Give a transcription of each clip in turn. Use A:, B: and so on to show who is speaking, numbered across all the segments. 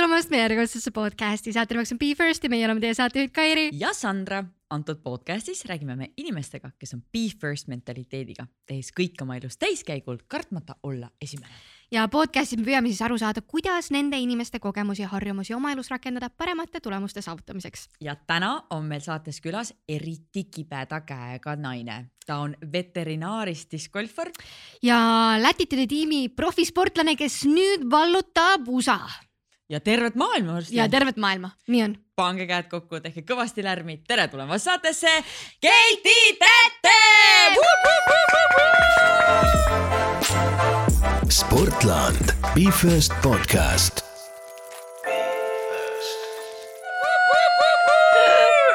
A: tulemast meie järjekordsesse podcasti, saate nimeks on Be First ja meie oleme teie saatejuhid Kairi.
B: ja Sandra. antud podcastis räägime me inimestega, kes on Be First mentaliteediga, tehes kõik oma elus täiskäigul, kartmata olla esimene.
A: ja podcastis me püüame siis aru saada, kuidas nende inimeste kogemusi ja harjumusi oma elus rakendada paremate tulemuste saavutamiseks.
B: ja täna on meil saates külas eriti kibeda käega naine, ta on veterinaarist diskgolfar.
A: ja Latitude tiimi profisportlane, kes nüüd vallutab USA.
B: Ja tervet maailma.
A: ja tervet maailma, nii on.
B: pange käed kokku, tehke kõvasti lärmi, tere tulemast saatesse, Keiti Tätte.
C: Sportland, Be First podcast.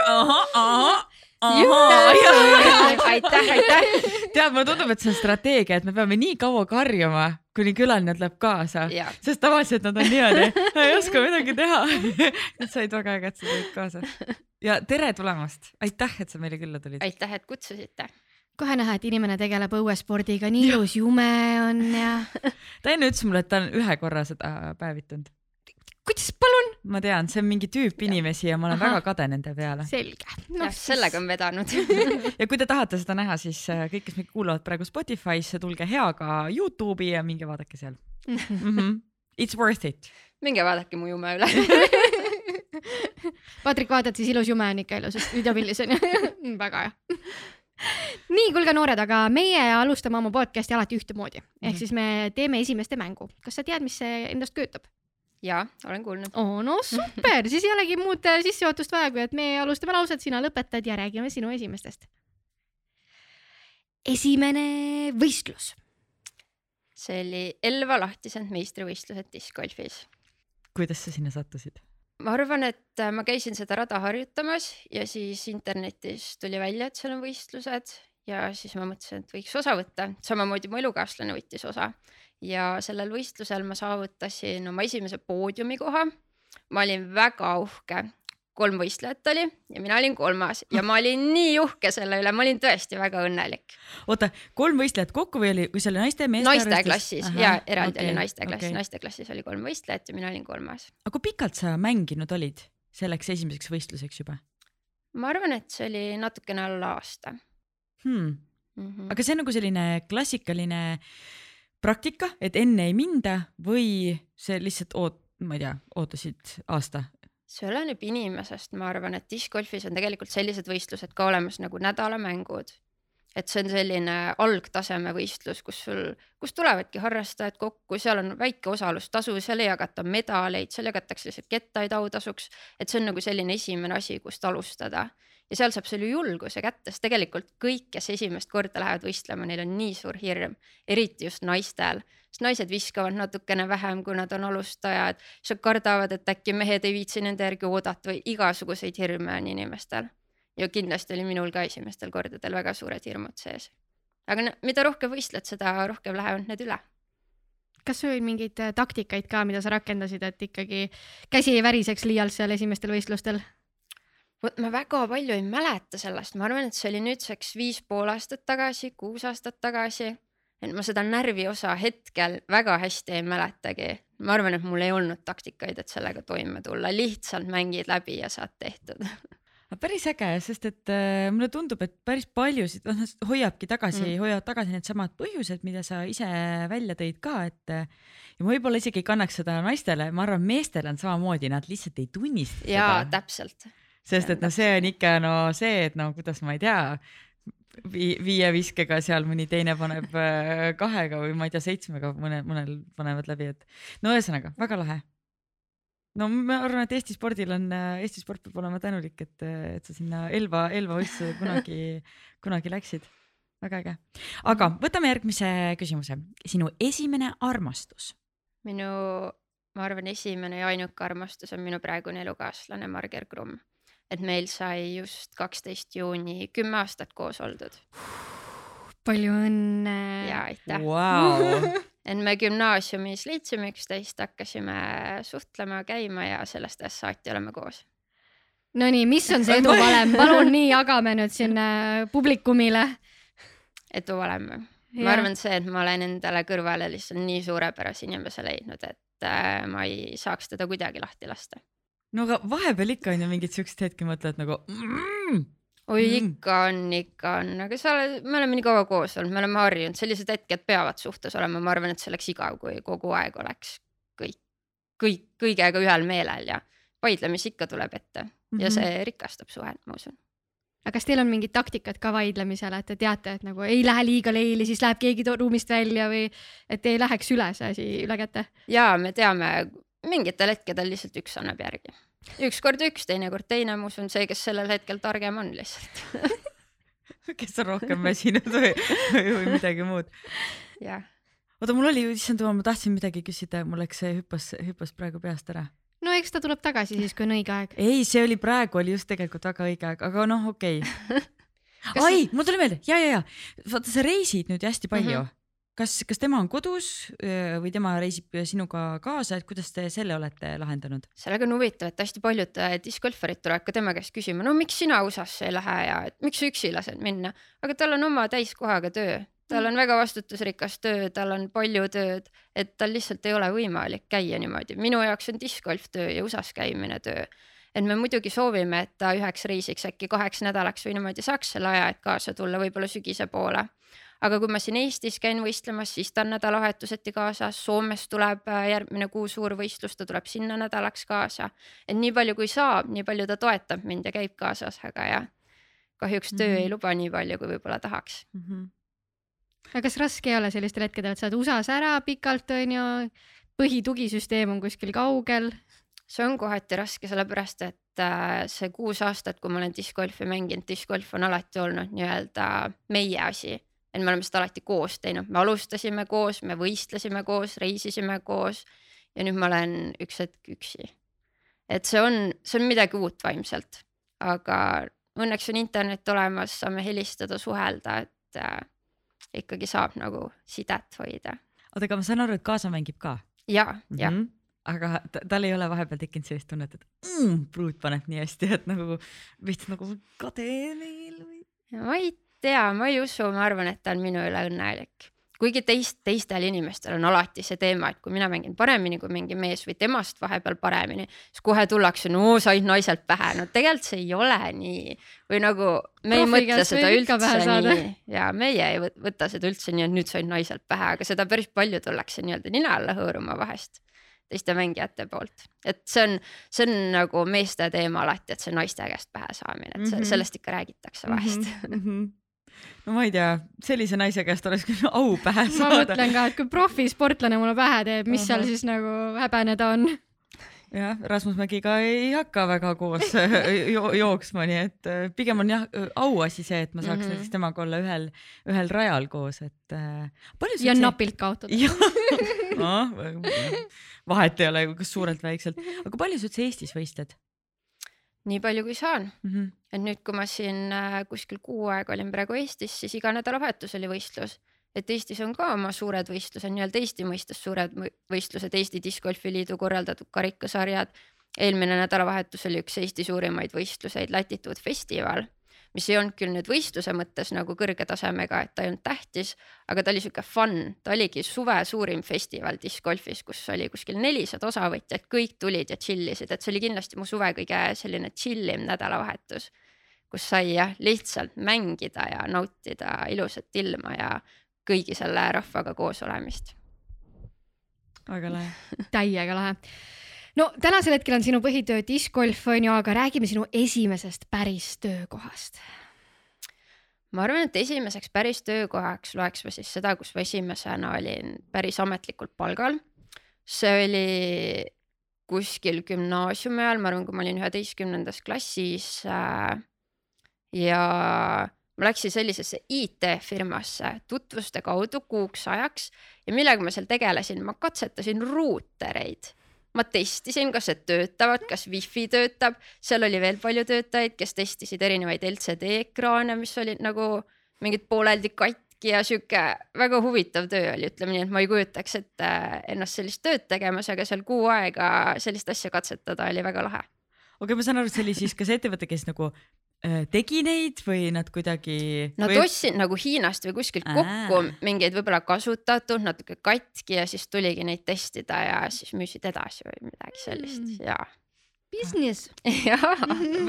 B: ahah, ahah
A: aitäh, aitäh.
B: tead, mulle tundub, et see on strateegia, et me peame nii kaua karjuma, kuni külaline tuleb kaasa, sest tavaliselt nad on niimoodi, ei oska midagi teha. Nad said väga äge, et sa tulid kaasa. ja tere tulemast, aitäh, et sa meile külla tulid.
D: aitäh, et kutsusite
A: kohe näha, et inimene tegeleb õuespordiga, nii ilus jume on ja.
B: ta enne ütles mulle, et ta on ühe korra seda päevitanud
A: kuidas, palun?
B: ma tean, see on mingi tüüp inimesi ja ma olen Aha. väga kade nende peale.
A: selge
D: no,. Siis... sellega on vedanud
B: ja kui te tahate seda näha, siis äh, kõik, kes meid kuulavad praegu Spotify'sse, tulge heaga Youtube'i ja minge vaadake seal mm. -hmm. It's worth it.
D: minge vaadake mu jume üle
A: Patrik, vaatad siis ilus jume on ikka ilus, just videopildis on ju väga hea nii, kuulge noored, aga meie alustame oma podcast'i alati ühtemoodi, ehk mm -hmm. siis me teeme esimeste mängu. kas sa tead, mis see endast kujutab?
D: Jaa, olen kuulnud.
A: oo, no super, siis ei olegi muud äh, sissejuhatust vaja, kui et me alustame lauset, sina lõpetad ja räägime sinu esimestest. esimene võistlus.
D: see oli Elva lahtised meistrivõistlused diskgolfis.
B: kuidas sa sinna sattusid?
D: ma arvan, et äh, ma käisin seda rada harjutamas ja siis internetis tuli välja, et seal on võistlused ja siis ma mõtlesin, et võiks osa võtta, samamoodi mu elukaaslane võttis osa ja sellel võistlusel ma saavutasin oma esimese poodiumikoha. ma olin väga uhke, kolm võistlejat oli ja mina olin kolmas ja ma olin nii uhke selle üle, ma olin tõesti väga õnnelik.
B: oota, kolm võistlejat kokku või oli, kui see oli naiste meeste?
D: naiste klassis Aha, ja eraldi okay, oli naiste klass okay., naiste klassis oli kolm võistlejat ja mina olin kolmas.
B: aga kui pikalt sa mänginud olid selleks esimeseks võistluseks juba?
D: ma arvan, et see oli natukene alla aasta
B: hmm.. Mm -hmm. aga see on nagu selline klassikaline praktika, et enne ei minda või see lihtsalt oot-, ma ei tea, ootasid aasta?
D: see oleneb inimesest, ma arvan, et diskgolfis on tegelikult sellised võistlused ka olemas nagu nädalamängud. et see on selline algtaseme võistlus, kus sul, kus tulevadki harrastajad kokku, seal on väike osalustasu, seal ei jagata medaleid, seal jagatakse lihtsalt kettaid autasuks. et see on nagu selline esimene asi, kust alustada ja seal saab selle julguse kätte, sest tegelikult kõik, kes esimest korda lähevad võistlema, neil on nii suur hirm, eriti just naistel, sest naised viskavad natukene vähem, kui nad on alustajad, siis nad kardavad, et äkki mehed ei viitsi nende järgi oodata või igasuguseid hirme on inimestel. ja kindlasti oli minul ka esimestel kordadel väga suured hirmud sees. aga mida rohkem võistled, seda rohkem lähevad need üle
A: kas sul oli mingeid taktikaid ka, mida sa rakendasid, et ikkagi käsi ei väriseks liialt seal esimestel võistlustel?
D: Vot ma väga palju ei mäleta sellest, ma arvan, et see oli nüüdseks viis pool aastat tagasi, kuus aastat tagasi. et ma seda närvi osa hetkel väga hästi ei mäletagi. ma arvan, et mul ei olnud taktikaid, et sellega toime tulla, lihtsalt mängid läbi ja saad tehtud
B: päris äge, sest et äh, mulle tundub, et päris paljusid noh, hoiabki tagasi mm., hoiavad tagasi needsamad põhjused, mida sa ise välja tõid ka, et ja võib-olla isegi ei kannaks seda naistele, ma arvan, meestel on samamoodi, nad lihtsalt ei tunnista
D: jaa, täpselt
B: sest et noh, see on ikka no see, et no kuidas ma ei tea vi, viie viskega seal mõni teine paneb äh, kahega või ma ei tea, seitsmega mõne, mõnel panevad läbi, et no ühesõnaga väga lahe. no ma arvan, et Eesti spordil on, äh, Eesti sport peab olema tänulik, et, et sa sinna Elva, Elva võistluse kunagi, kunagi läksid. väga äge. aga võtame järgmise küsimuse. sinu esimene armastus?
D: minu, ma arvan, esimene ja ainuke armastus on minu praegune elukaaslane Marger Krumm et meil sai just kaksteist juuni kümme aastat koos oldud.
A: palju õnne.
D: ja aitäh
B: wow.
D: et me gümnaasiumis leidsime üksteist, hakkasime suhtlema, käima ja sellest ajast saati oleme koos.
A: Nonii, mis on see eduvalem, palun nii jagame nüüd siin publikumile.
D: eduvalem või? ma arvan, see, et ma olen endale kõrvale lihtsalt nii suurepärase inimese leidnud, et äh, ma ei saaks teda kuidagi lahti lasta.
B: No aga vahepeal ikka on ju mingid siuksed hetki mõtled nagu mm,
D: oi
B: Mm.
D: ikka on, ikka on, aga sa oled, me oleme nii kaua koos olnud, me oleme harjunud, sellised hetked peavad suhtes olema, ma arvan, et see oleks igav, kui kogu aeg oleks kõik, kõik kõigega ühel meelel ja vaidlemisi ikka tuleb ette ja
B: Mhm.
D: see rikastab suhet, ma usun.
A: aga kas teil on mingid taktikad ka vaidlemisel, et te teate, et nagu ei lähe liiga leili, siis läheb keegi ruumist välja või et ei läheks üle see asi üle käte?
D: ja me teame, mingitel hetkedel lihtsalt üks annab järgi. ükskord üks, teinekord teine, ma usun, see, kes sellel hetkel targem on lihtsalt.
B: kes on rohkem väsinud või, või, midagi muud.
D: jah,
B: oota, mul oli, issand jumal, ma tahtsin midagi küsida, mul läks see hüppas, hüppas praegu peast ära.
A: no eks ta tuleb tagasi siis, kui on õige aeg.
B: ei, see oli praegu oli just tegelikult väga õige aeg, aga noh, okei okay.
A: Kas-
B: ai, mul tuli meelde ja, ja, ja vaata, sa reisid nüüd hästi palju mm. -hmm. Kas, kas tema on kodus või tema reisib sinuga kaasa, et kuidas te selle olete lahendanud?
D: sellega on huvitav, et hästi paljud äh, discgolfarid tulevad ka tema käest küsima, no miks sina USA-sse ei lähe ja et miks sa üksi lased minna, aga tal on oma täiskohaga töö, tal on väga vastutusrikas töö, tal on palju tööd, et tal lihtsalt ei ole võimalik käia niimoodi. minu jaoks on discgolf töö ja USA-s käimine töö. et me muidugi soovime, et ta üheks reisiks äkki kaheks nädalaks või niimoodi saaks selle aja, et kaasa tulla võib-olla sügise poole. Aga kui ma siin Eestis käin võistlemas, siis ta on nädalavahetuseti kaasas, Soomes tuleb äh, järgmine kuu suur võistlus, ta tuleb sinna nädalaks kaasa. et nii palju kui saab, nii palju ta toetab mind ja käib kaasas, aga jah, kahjuks töö
B: Mhm.
D: ei luba nii palju, kui võib-olla tahaks.
B: Mm -hmm.
A: aga kas raske ei ole sellistel hetkedel, et sa oled USA-s ära pikalt, onju, põhitugisüsteem on kuskil kaugel?
D: see on kohati raske, sellepärast et äh, see kuus aastat, kui ma olen discgolfi mänginud, discgolf on alati olnud nii-öelda meie asi. Et me oleme seda alati koos teinud, me alustasime koos, me võistlesime koos, reisisime koos ja nüüd ma olen üks hetk üksi. et see on, see on midagi uut vaimselt, aga õnneks on internet olemas, saame helistada, suhelda, et äh, ikkagi saab nagu sidet hoida.
B: oota, aga ma saan aru, et kaasa mängib ka
D: ja, ja
B: mm. -hmm. aga ta- tal ei ole vahepeal tekkinud sellist tunnet, et mm, pruut paneb nii hästi, et nagu veits nagu kade meil või?
D: Ja ei tea, ma ei usu, ma arvan, et ta on minu üle õnnelik. kuigi teist, teistel inimestel on alati see teema, et kui mina mängin paremini kui mingi mees või temast vahepeal paremini, siis kohe tullakse, no said naiselt pähe, no tegelikult see ei ole nii. või nagu me ei
A: Profi
D: mõtle seda üldse nii ja meie ei võt- võta seda üldse nii, et nüüd said naiselt pähe, aga seda päris palju tullakse nii-öelda nina alla hõõruma vahest teiste mängijate poolt, et see on, see on nagu meeste teema alati, et see naiste käest pähe saamine, et see,
B: Mhm.
D: sellest ikka räägitakse vahest
B: mm. -hmm. No ma ei tea, sellise naise käest oleks küll au pähe
A: ma
B: saada.
A: mõtlen ka, et kui profisportlane mulle pähe teeb, mis seal
B: Ahah.
A: siis nagu häbeneda on?
B: jah, Rasmus Mägiga ei hakka väga koos jo jooksma, nii et äh, pigem on jah auasi see, et ma saaks mm. -hmm. näiteks temaga olla ühel, ühel rajal koos, et äh, palju
A: ja napilt kaotada.
B: no,, vahet ei ole, kas suurelt väikselt, aga palju sa üldse Eestis võistled
D: nii palju kui saan,
B: mm? -hmm.
D: et nüüd, kui ma siin äh, kuskil kuu aega olin praegu Eestis, siis iga nädalavahetus oli võistlus. et Eestis on ka oma suured võistlused, nii-öelda Eesti mõistes suured võistlused, Eesti Discgolfi Liidu korraldatud karikasarjad. eelmine nädalavahetus oli üks Eesti suurimaid võistluseid, Latitude festival, mis ei olnud küll nüüd võistluse mõttes nagu kõrge tasemega, et ta ei olnud tähtis, aga ta oli sihuke fun, ta oligi suve suurim festival discgolfis, kus oli kuskil nelisada osavõtjat, kõik tulid ja chill isid, et see oli kindlasti mu suve kõige selline chill im nädalavahetus. kus sai jah, lihtsalt mängida ja nautida ilusat ilma ja kõigi selle rahvaga koos olemist.
B: väga lahe.
A: täiega lahe. No tänasel hetkel on sinu põhitöö discgolf onju, aga räägime sinu esimesest päris töökohast.
D: ma arvan, et esimeseks päris töökohaks loeks ma siis seda, kus ma esimesena olin päris ametlikult palgal. see oli kuskil gümnaasiumi ajal, ma arvan, kui ma olin üheteistkümnendas klassis äh, ja ma läksin sellisesse IT-firmasse tutvuste kaudu kuuks ajaks ja millega ma seal tegelesin, ma katsetasin ruutereid. Ma testisin, kas need töötavad, kas wifi töötab, seal oli veel palju töötajaid, kes testisid erinevaid LCD ekraane, mis olid nagu mingid pooleldi katki ja sihuke väga huvitav töö oli, ütleme nii, et ma ei kujutaks ette ennast sellist tööd tegemas, aga seal kuu aega sellist asja katsetada oli väga lahe.
B: Okei, ma saan aru, et see oli siis kas ettevõte, kes nagu äh, tegi neid või nad kuidagi.
D: Nad ostsid nagu Hiinast või kuskilt
B: Aa.
D: kokku mingeid võib-olla kasutatud, natuke katki ja siis tuligi neid testida ja siis müüsid edasi või midagi sellist
A: Mm.
D: ja,
A: Business.
D: ja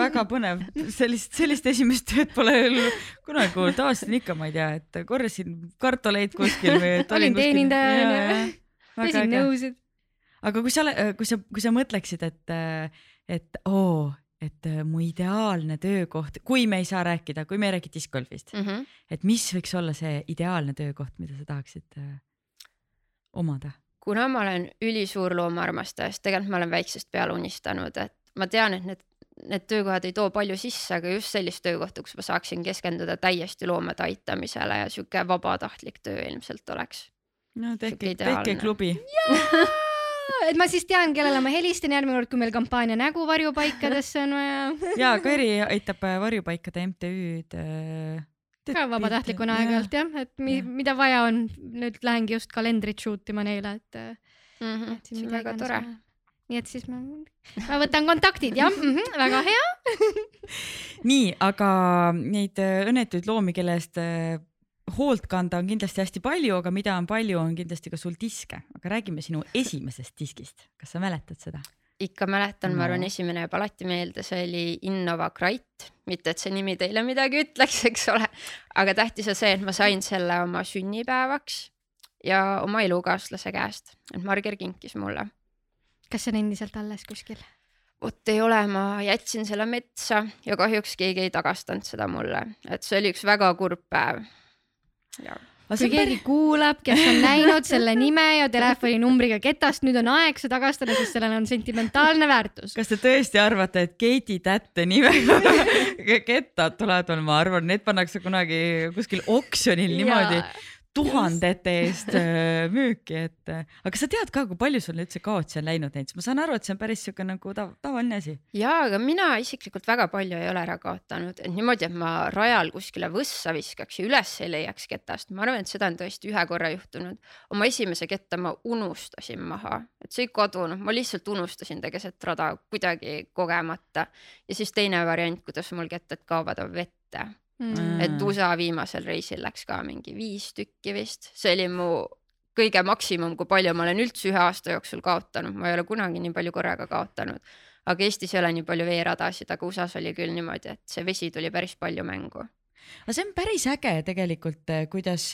B: väga põnev, sellist, sellist esimest tööd pole veel kunagi kuulnud, tavaliselt on ikka, ma ei tea, et korjasin kartuleid kuskil või
A: Olin
B: kuskil-
A: teenindaja, onju. pesin nõusid.
B: aga kui sa, kui sa, kui sa mõtleksid, et, et oo, et äh, mu ideaalne töökoht, kui me ei saa rääkida, kui me ei räägi diskgolfist,
D: mm. -hmm.
B: et mis võiks olla see ideaalne töökoht, mida sa tahaksid äh, omada?
D: kuna ma olen ülisuur loomaarmastaja, siis tegelikult ma olen väiksest peale unistanud, et ma tean, et need, need töökohad ei too palju sisse, aga just sellist töökohta, kus ma saaksin keskenduda täiesti loomade aitamisele ja sihuke vabatahtlik töö ilmselt oleks.
B: no tehke, tehke klubi.
A: Et ma siis tean, kellele ma helistan järgmine kord, kui meil kampaania Nägu varjupaikadesse on vaja.
B: ja Kairi aitab äh, varjupaikade MTÜ-d äh,.
A: ka vabatahtlikuna aeg-ajalt jah, et mi,
B: Jah.
A: mida vaja on, nüüd lähengi just kalendrit shoot ima neile, et,
D: Mm -hmm.
A: et siin
D: see on väga tore.
A: nii et siis ma, ma võtan kontaktid jah mm, -hmm, väga hea.
B: nii, aga neid õnnetuid loomi, kelle eest äh, hoolt kanda on kindlasti hästi palju, aga mida on palju, on kindlasti ka sul diske, aga räägime sinu esimesest diskist, kas sa mäletad seda?
D: ikka mäletan no., ma arvan, esimene jääb alati meelde, see oli Innova Krait, mitte et see nimi teile midagi ütleks, eks ole, aga tähtis on see, et ma sain selle oma sünnipäevaks ja oma elukaaslase käest, et Marger kinkis mulle.
A: kas see on endiselt alles kuskil?
D: vot ei ole, ma jätsin selle metsa ja kahjuks keegi ei tagastanud seda mulle, et see oli üks väga kurb päev. Ja
A: kui keegi kuulab, kes on näinud selle nime ja telefoninumbriga ketast, nüüd on aeg see tagastada, sest sellel on sentimentaalne väärtus.
B: kas te tõesti arvate, et Keiti Tätte nimega kettad tulevad veel, ma arvan, need pannakse kunagi kuskil oksjonil niimoodi tuhandete eest äh, müüki, et äh, aga sa tead ka, kui palju sul üldse kaotsi on läinud neid, ma saan aru, et see on päris siuke nagu tav tavaline asi.
D: ja, aga mina isiklikult väga palju ei ole ära kaotanud, et niimoodi, et ma rajal kuskile võssa viskaks ja üles ei leiaks ketast, ma arvan, et seda on tõesti ühe korra juhtunud. oma esimese ketta ma unustasin maha, et see ei kadunud, ma lihtsalt unustasin ta keset rada kuidagi kogemata. ja siis teine variant, kuidas mul kettad kaovad, on vette,
A: Mm.
D: et USA viimasel reisil läks ka mingi viis tükki vist, see oli mu kõige maksimum, kui palju ma olen üldse ühe aasta jooksul kaotanud, ma ei ole kunagi nii palju korraga kaotanud. aga Eestis ei ole nii palju veeradasid, aga USA-s oli küll niimoodi, et see vesi tuli päris palju mängu.
B: aga see on päris äge tegelikult, kuidas,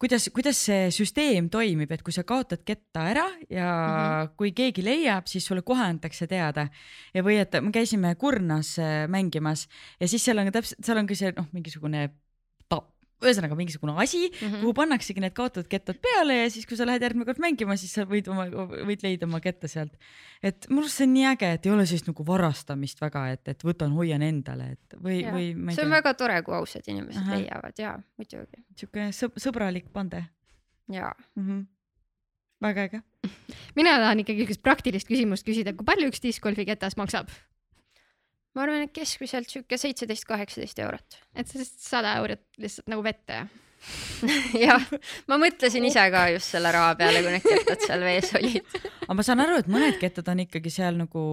B: kuidas, kuidas see süsteem toimib, et kui sa kaotad ketta ära ja mm. -hmm. kui keegi leiab, siis sulle kohe antakse teada ja või et me käisime Kurnas äh, mängimas ja siis seal on ka täpselt, seal ongi see noh, mingisugune ühesõnaga mingisugune asi,
D: Mhm.
B: kuhu pannaksegi need kaotatud kettad peale ja siis, kui sa lähed järgmine kord mängima, siis sa võid oma, võid leida oma ketta sealt. et minu arust see on nii äge, et ei ole sellist nagu varastamist väga, et, et võtan, hoian endale, et või, või
D: see on
B: tea,
D: väga tore, kui ausad inimesed
B: Ahah.
D: leiavad ja muidugi
B: siuke sõb- sõbralik pande
D: ja
B: mm. -hmm. väga äge.
A: mina tahan ikkagi niisugust praktilist küsimust küsida, kui palju üks discgolfi ketas maksab?
D: Ma arvan, et keskmiselt sihuke seitseteist, kaheksateist eurot.
A: et sellest sada eurot lihtsalt nagu vette.
D: jah, ma mõtlesin ise ka just selle raha peale, kui need kettad seal vees olid.
B: aga ma saan aru, et mõned kettad on ikkagi seal nagu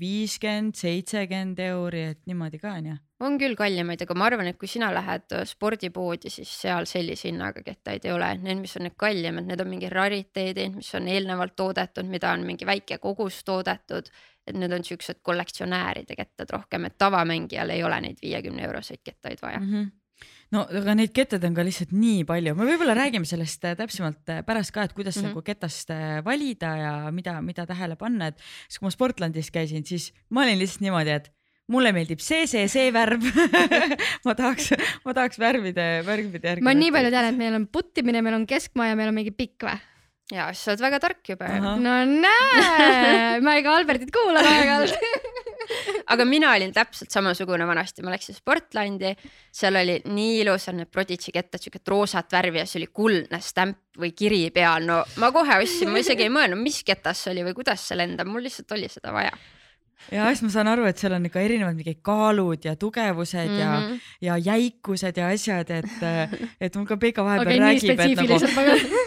B: viiskümmend, seitsekümmend euri, et niimoodi ka onju.
D: on küll kallimaid, aga ma arvan, et kui sina lähed äh, spordipoodi, siis seal sellise hinnaga kettaid ei ole, need, mis on need kallimad, need on mingi rariteedid, mis on eelnevalt toodetud, mida on mingi väike kogus toodetud. Et need on siuksed kollektsionääride kettad rohkem, et tavamängijal ei ole neid viiekümne euroseid kettaid vaja.
B: Mm -hmm. no aga neid kettad on ka lihtsalt nii palju, me võib-olla räägime sellest äh, täpsemalt äh, pärast ka, et kuidas mm. -hmm. nagu ketast äh, valida ja mida, mida tähele panna, et siis kui ma Sportlandis käisin, siis ma olin lihtsalt niimoodi, et mulle meeldib see, see, see värv ma tahaks, ma tahaks värvide, värvide järgi.
A: ma nii palju tean, et meil on puttimine, meil on keskmaa ja meil on mingi pikk või?
D: Ja siis sa oled väga tark juba ju.
B: Ahah.
A: no näe, ma ikka Albertit kuulan aeg-ajalt.
D: aga mina olin täpselt samasugune vanasti, ma läksin Sportlandi, seal oli nii ilusad need Prodigy kettad, siuket roosat värvi ja see oli kuldne stämp või kiri peal, no ma kohe ostsin, ma isegi ei mõelnud, mis ketas see oli või kuidas see lendab, mul lihtsalt oli seda vaja.
B: Ja siis ma saan aru, et seal on ikka erinevad mingid kaalud ja tugevused mm -hmm. ja,
D: Mhm.
B: ja jäikused ja asjad, et, et mul ka Peika vahepeal
A: nii
B: räägib, et nagu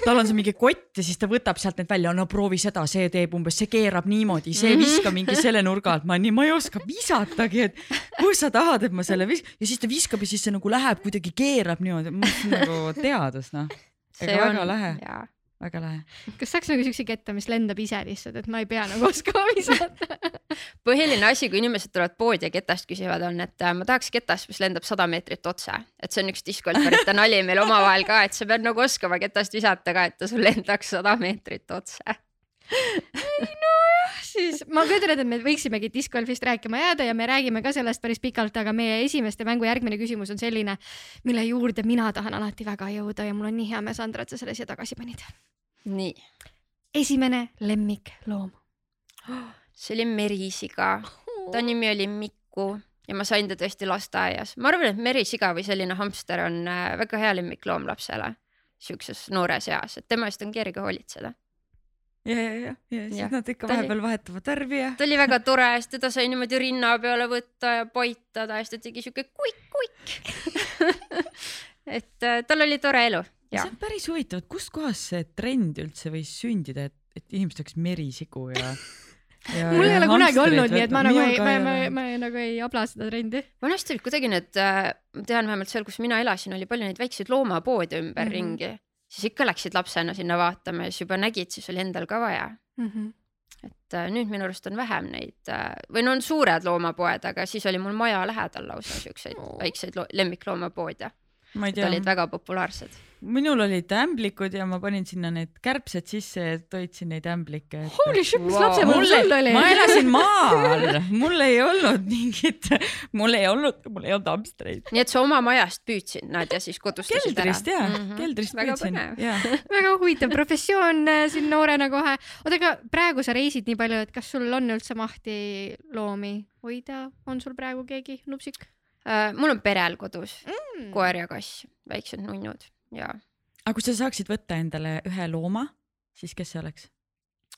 B: tal on see mingi kott ja siis ta võtab sealt need välja, no proovi seda, see teeb umbes, see keerab niimoodi, see
A: Mhm.
B: viska mingi selle nurga alt, ma nii, ma ei oska visatagi, et kus sa tahad, et ma selle vis- ja siis ta viskab ja siis see nagu läheb kuidagi keerab niimoodi, nagu teadus noh,
D: see
B: väga lahe. Väga lahe.
A: kas saaks nagu siukse ketta, mis lendab ise lihtsalt, et ma ei pea nagu oskama visata?
D: põhiline asi, kui inimesed tulevad poodi ja ketast küsivad, on, et äh, ma tahaks ketast, mis lendab sada meetrit otse, et see on üks diskgolfarite nali meil omavahel ka, et sa pead nagu oskama ketast visata ka, et ta sul lendaks sada meetrit otse.
A: Siis ma kujutan ette, et me võiksimegi discgolfist rääkima jääda ja me räägime ka sellest päris pikalt, aga meie esimeste mängu järgmine küsimus on selline, mille juurde mina tahan alati väga jõuda ja mul on nii hea meel, Sandra, et sa selle siia tagasi panid.
D: nii,
A: esimene lemmikloom.
D: see oli merisiga, ta nimi oli Miku ja ma sain ta tõesti lasteaias. ma arvan, et merisiga või selline hamster on äh, väga hea lemmikloom lapsele siukses noores eas, et tema eest on kerge hoolitseda.
B: ja, ja, ja, ja siis
D: Jah,
B: nad ikka
D: ta oli-
B: vahepeal vahetavad värvi ja
D: ta oli väga tore, sest teda sai niimoodi rinna peale võtta ja paitada ja siis ta tegi siuke kuik-kuik. et äh, tal oli tore elu ja
B: see on päris huvitav, et kustkohast see trend üldse võis sündida, et, et inimesed oleks merisigu ja, ja.
A: mul ei ole kunagi olnud, nii et ma nagu ei, ma, ma,
B: ma.
A: ma nagu ei abla seda trendi.
D: vanasti olid kuidagi need, ma tean vähemalt seal, kus mina elasin, oli palju neid väikseid loomapoode ümberringi mm, -hmm. Siis ikka läksid lapsena sinna vaatama ja siis juba nägid, siis oli endal ka vaja. et äh, nüüd minu arust on vähem neid äh, või no on suured loomapoed, aga siis oli mul maja lähedal lausa siukseid
A: Oo.
D: väikseid lo- lemmikloomapoode, need olid, väga populaarsed.
B: Minul olid ämblikud ja ma panin sinna need kärbsed sisse ja toitsin neid ämblikke.
A: Holy shit, mis
D: Wow.
A: lapsepõlv sul oli?
B: ma elasin maal, mul ei olnud mingit, mul ei olnud, mul ei olnud hamstreid.
D: nii et sa oma majast püüdsid nad ja siis kodustasid
B: keldrist ja
D: ära
B: mm, -hmm. keldrist
D: väga
B: püüdsin
D: põnev.
B: ja
A: väga huvitav professioon äh, siin noorena kohe. oota, aga praegu sa reisid nii palju, et kas sul on üldse mahti loomi hoida, on sul praegu keegi nupsik
D: Äh, mul on perel kodus
A: mm.?
D: koer ja kass, väiksed nunnud ja
B: aga kui sa saaksid võtta endale ühe looma, siis kes see oleks?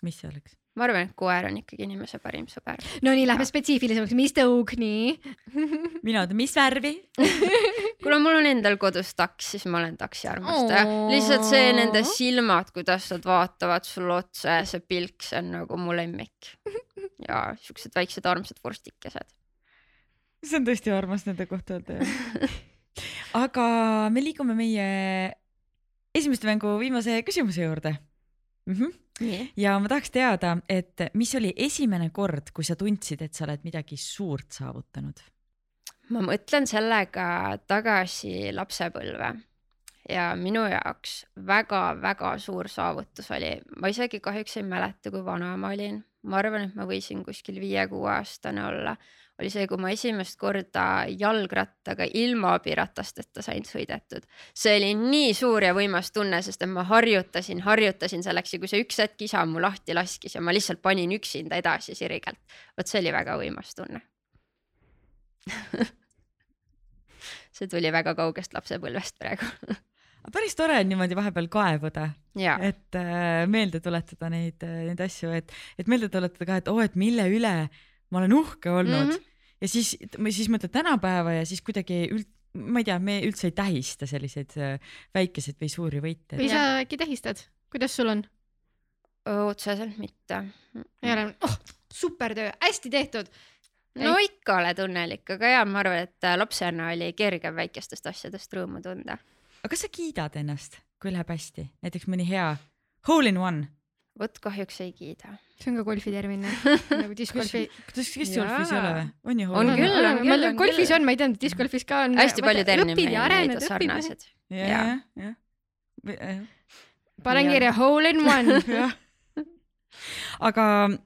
B: mis see oleks?
D: ma arvan, et koer on ikkagi inimese parim sõber.
A: no nii, lähme spetsiifilisemaks, mis tõug nii?
B: mina ütlen, mis värvi?
D: kuna mul on endal kodus taks, siis ma olen taksi armastaja lihtsalt see nende silmad, kuidas nad vaatavad sulle otsa ja see pilk, see on nagu mu lemmik. ja siuksed väiksed armsad vorstikesed.
B: see on tõesti armas nende kohta öelda jah. Aga me liigume meie esimeste mängu viimase küsimuse juurde mm. -hmm.
D: nii,
B: ja ma tahaks teada, et mis oli esimene kord, kui sa tundsid, et sa oled midagi suurt saavutanud?
D: ma mõtlen sellega tagasi lapsepõlve ja minu jaoks väga-väga suur saavutus oli, ma isegi kahjuks ei mäleta, kui vana ma olin, ma arvan, et ma võisin kuskil viie-kuueaastane olla, oli see, kui ma esimest korda jalgrattaga ilma abiratasteta sain sõidetud. see oli nii suur ja võimas tunne, sest et ma harjutasin, harjutasin selleks ja kui see üks hetk isa mu lahti laskis ja ma lihtsalt panin üksinda edasi sirgelt, vot see oli väga võimas tunne. see tuli väga kaugest lapsepõlvest praegu.
B: päris tore on niimoodi vahepeal kaevuda, et äh, meelde tuletada neid, neid asju, et, et meelde tuletada ka, et oo, et mille üle ma olen uhke olnud mm. -hmm. ja siis, siis mõtled tänapäeva ja siis kuidagi üld-, ma ei tea, me üldse ei tähista selliseid äh, väikeseid või suuri võite
A: või sa äkki tähistad, kuidas sul on?
D: otseselt mitte.
A: ei ole, oh, super töö, hästi tehtud.
D: no ikka oled õnnelik, aga ja ma arvan, et äh, lapsena oli kergem väikestest asjadest rõõmu tunda.
B: aga kas sa kiidad ennast, kui läheb hästi, näiteks mõni hea hole in one?
D: Vot kahjuks ei kiida.
A: see on ka golfi termin, nagu discgolfi.
B: kas discgolfis ei ole või? on ju
D: On küll, on küll,
A: ma
D: on
A: tean, golfis on, ma ei teadnud, discgolfis ka on.
D: hästi palju termineid on
A: õpid.
D: sarnased.
B: jah, jah,
A: panen kirja hole in one.
B: aga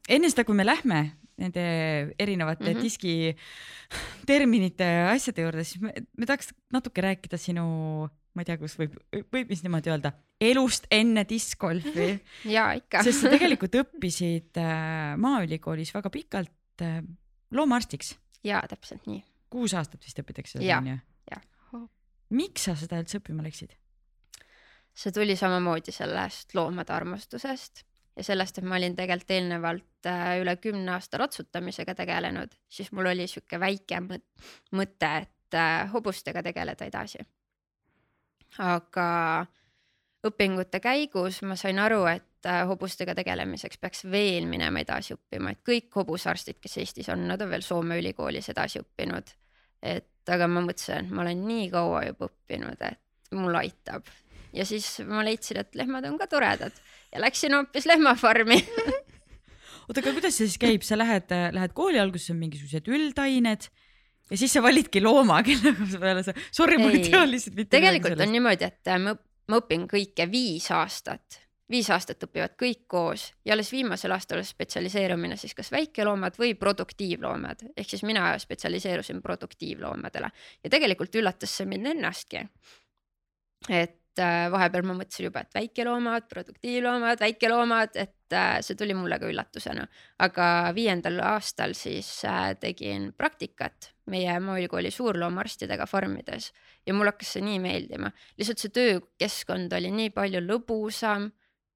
B: enne seda, kui me lähme nende erinevate mm. -hmm. diski terminite ja asjade juurde, siis me, me tahaks natuke rääkida sinu, ma ei tea, kus võib, võib vist niimoodi öelda, elust enne discgolfi,
D: ja ikka.
B: sest sa tegelikult õppisid äh, Maaülikoolis väga pikalt äh, loomaarstiks,
D: ja täpselt nii.
B: kuus aastat vist õpitakse
D: Jaa,
B: onju
D: jah..
B: miks sa seda üldse õppima läksid?
D: see tuli samamoodi sellest loomade armastusest ja sellest, et ma olin tegelikult eelnevalt äh, üle kümne aasta ratsutamisega tegelenud, siis mul oli sihuke väike mõt- mõte, et hobustega tegeleda edasi. Aga õpingute käigus ma sain aru, et äh, hobustega tegelemiseks peaks veel minema edasi õppima, et kõik hobusarstid, kes Eestis on, nad on veel Soome ülikoolis edasi õppinud. et aga ma mõtlesin, et ma olen nii kaua juba õppinud, et mul aitab. Ja siis ma leidsin, et lehmad on ka toredad. Ja läksin hoopis lehmafarmi.
B: Oota, aga kuidas see siis käib, sa lähed, lähed kooli alguses on mingisugused üldained ja siis sa validki looma, kellega sa peale sa, sorry, ma ei tea lihtsalt mitte
D: tegelikult on niimoodi, et äh, ma, ma õpin kõike viis aastat, viis aastat õpivad kõik koos ja alles viimasel aastal spetsialiseerumine siis kas väikeloomad või produktiivloomad, ehk siis mina spetsialiseerusin produktiivloomadele. Ja tegelikult üllatas see mind ennastki. et vahepeal ma mõtlesin juba, et väikeloomad, produktiivloomad, väikeloomad, et äh, see tuli mulle ka üllatusena, aga viiendal aastal siis äh, tegin praktikat meie maaülikooli suurloomaarstidega farmides ja mulle hakkas see nii meeldima, lihtsalt see töökeskkond oli nii palju lõbusam,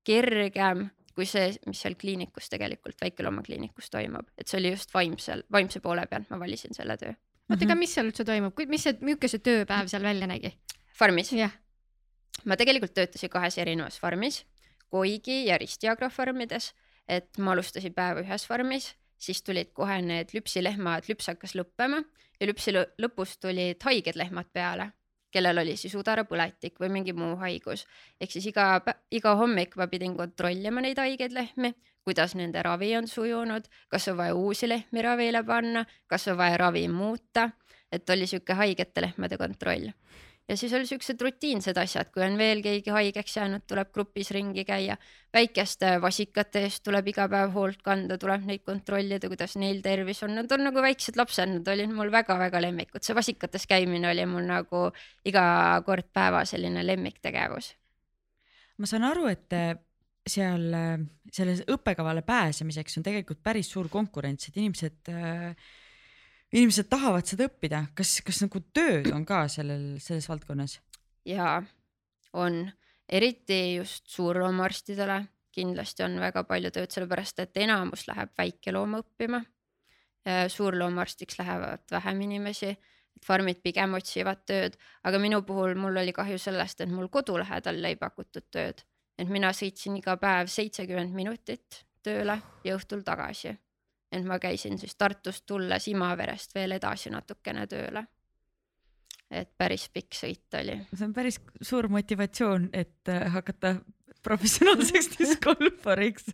D: kergem kui see, mis seal kliinikus tegelikult, väikeloomakliinikus toimub, et see oli just vaimsel, vaimse poole pealt ma valisin selle töö.
A: oota, aga mis seal üldse toimub, mis see, milline see tööpäev seal välja nägi?
D: farmis,
A: jah,
D: ma tegelikult töötasin kahes erinevas farmis, Koigi ja Ristiagro farmides, et ma alustasin päeva ühes farmis, siis tulid kohe need lüpsilehmad, lüps hakkas lõppema ja lüpsi lõ- lõpus tulid haiged lehmad peale kellel oli siis udarapõletik või mingi muu haigus. ehk siis iga, iga hommik ma pidin kontrollima neid haigeid lehmi, kuidas nende ravi on sujunud, kas on vaja uusi lehmi ravile panna, kas on vaja ravi muuta, et oli sihuke haigete lehmade kontroll. Ja siis oli siuksed rutiinsed asjad, kui on veel keegi haigeks jäänud, tuleb grupis ringi käia. väikeste vasikate eest tuleb iga päev hoolt kanda, tuleb neid kontrollida, kuidas neil tervis on, nad on nagu väiksed lapsed, nad olid mul väga-väga lemmikud, see vasikates käimine oli mul nagu iga kord päeva selline lemmiktegevus.
B: ma saan aru, et äh, seal äh, selles õppekavale pääsemiseks on tegelikult päris suur konkurents, et inimesed äh, inimesed tahavad seda õppida, kas, kas nagu tööd on ka sellel, selles valdkonnas?
D: ja on, eriti just suurloomaarstidele kindlasti on väga palju tööd, sellepärast et enamus läheb väikelooma õppima. suurloomaarstiks lähevad vähem inimesi, et farmid pigem otsivad tööd, aga minu puhul mul oli kahju sellest, et mul kodu lähedal ei pakutud tööd, et mina sõitsin iga päev seitsekümmend minutit tööle ja õhtul tagasi. Et ma käisin siis Tartust tulles Imaverest veel edasi natukene tööle. et päris pikk sõit oli
B: see on päris suur motivatsioon, et äh, hakata professionaalseks discgolfariks,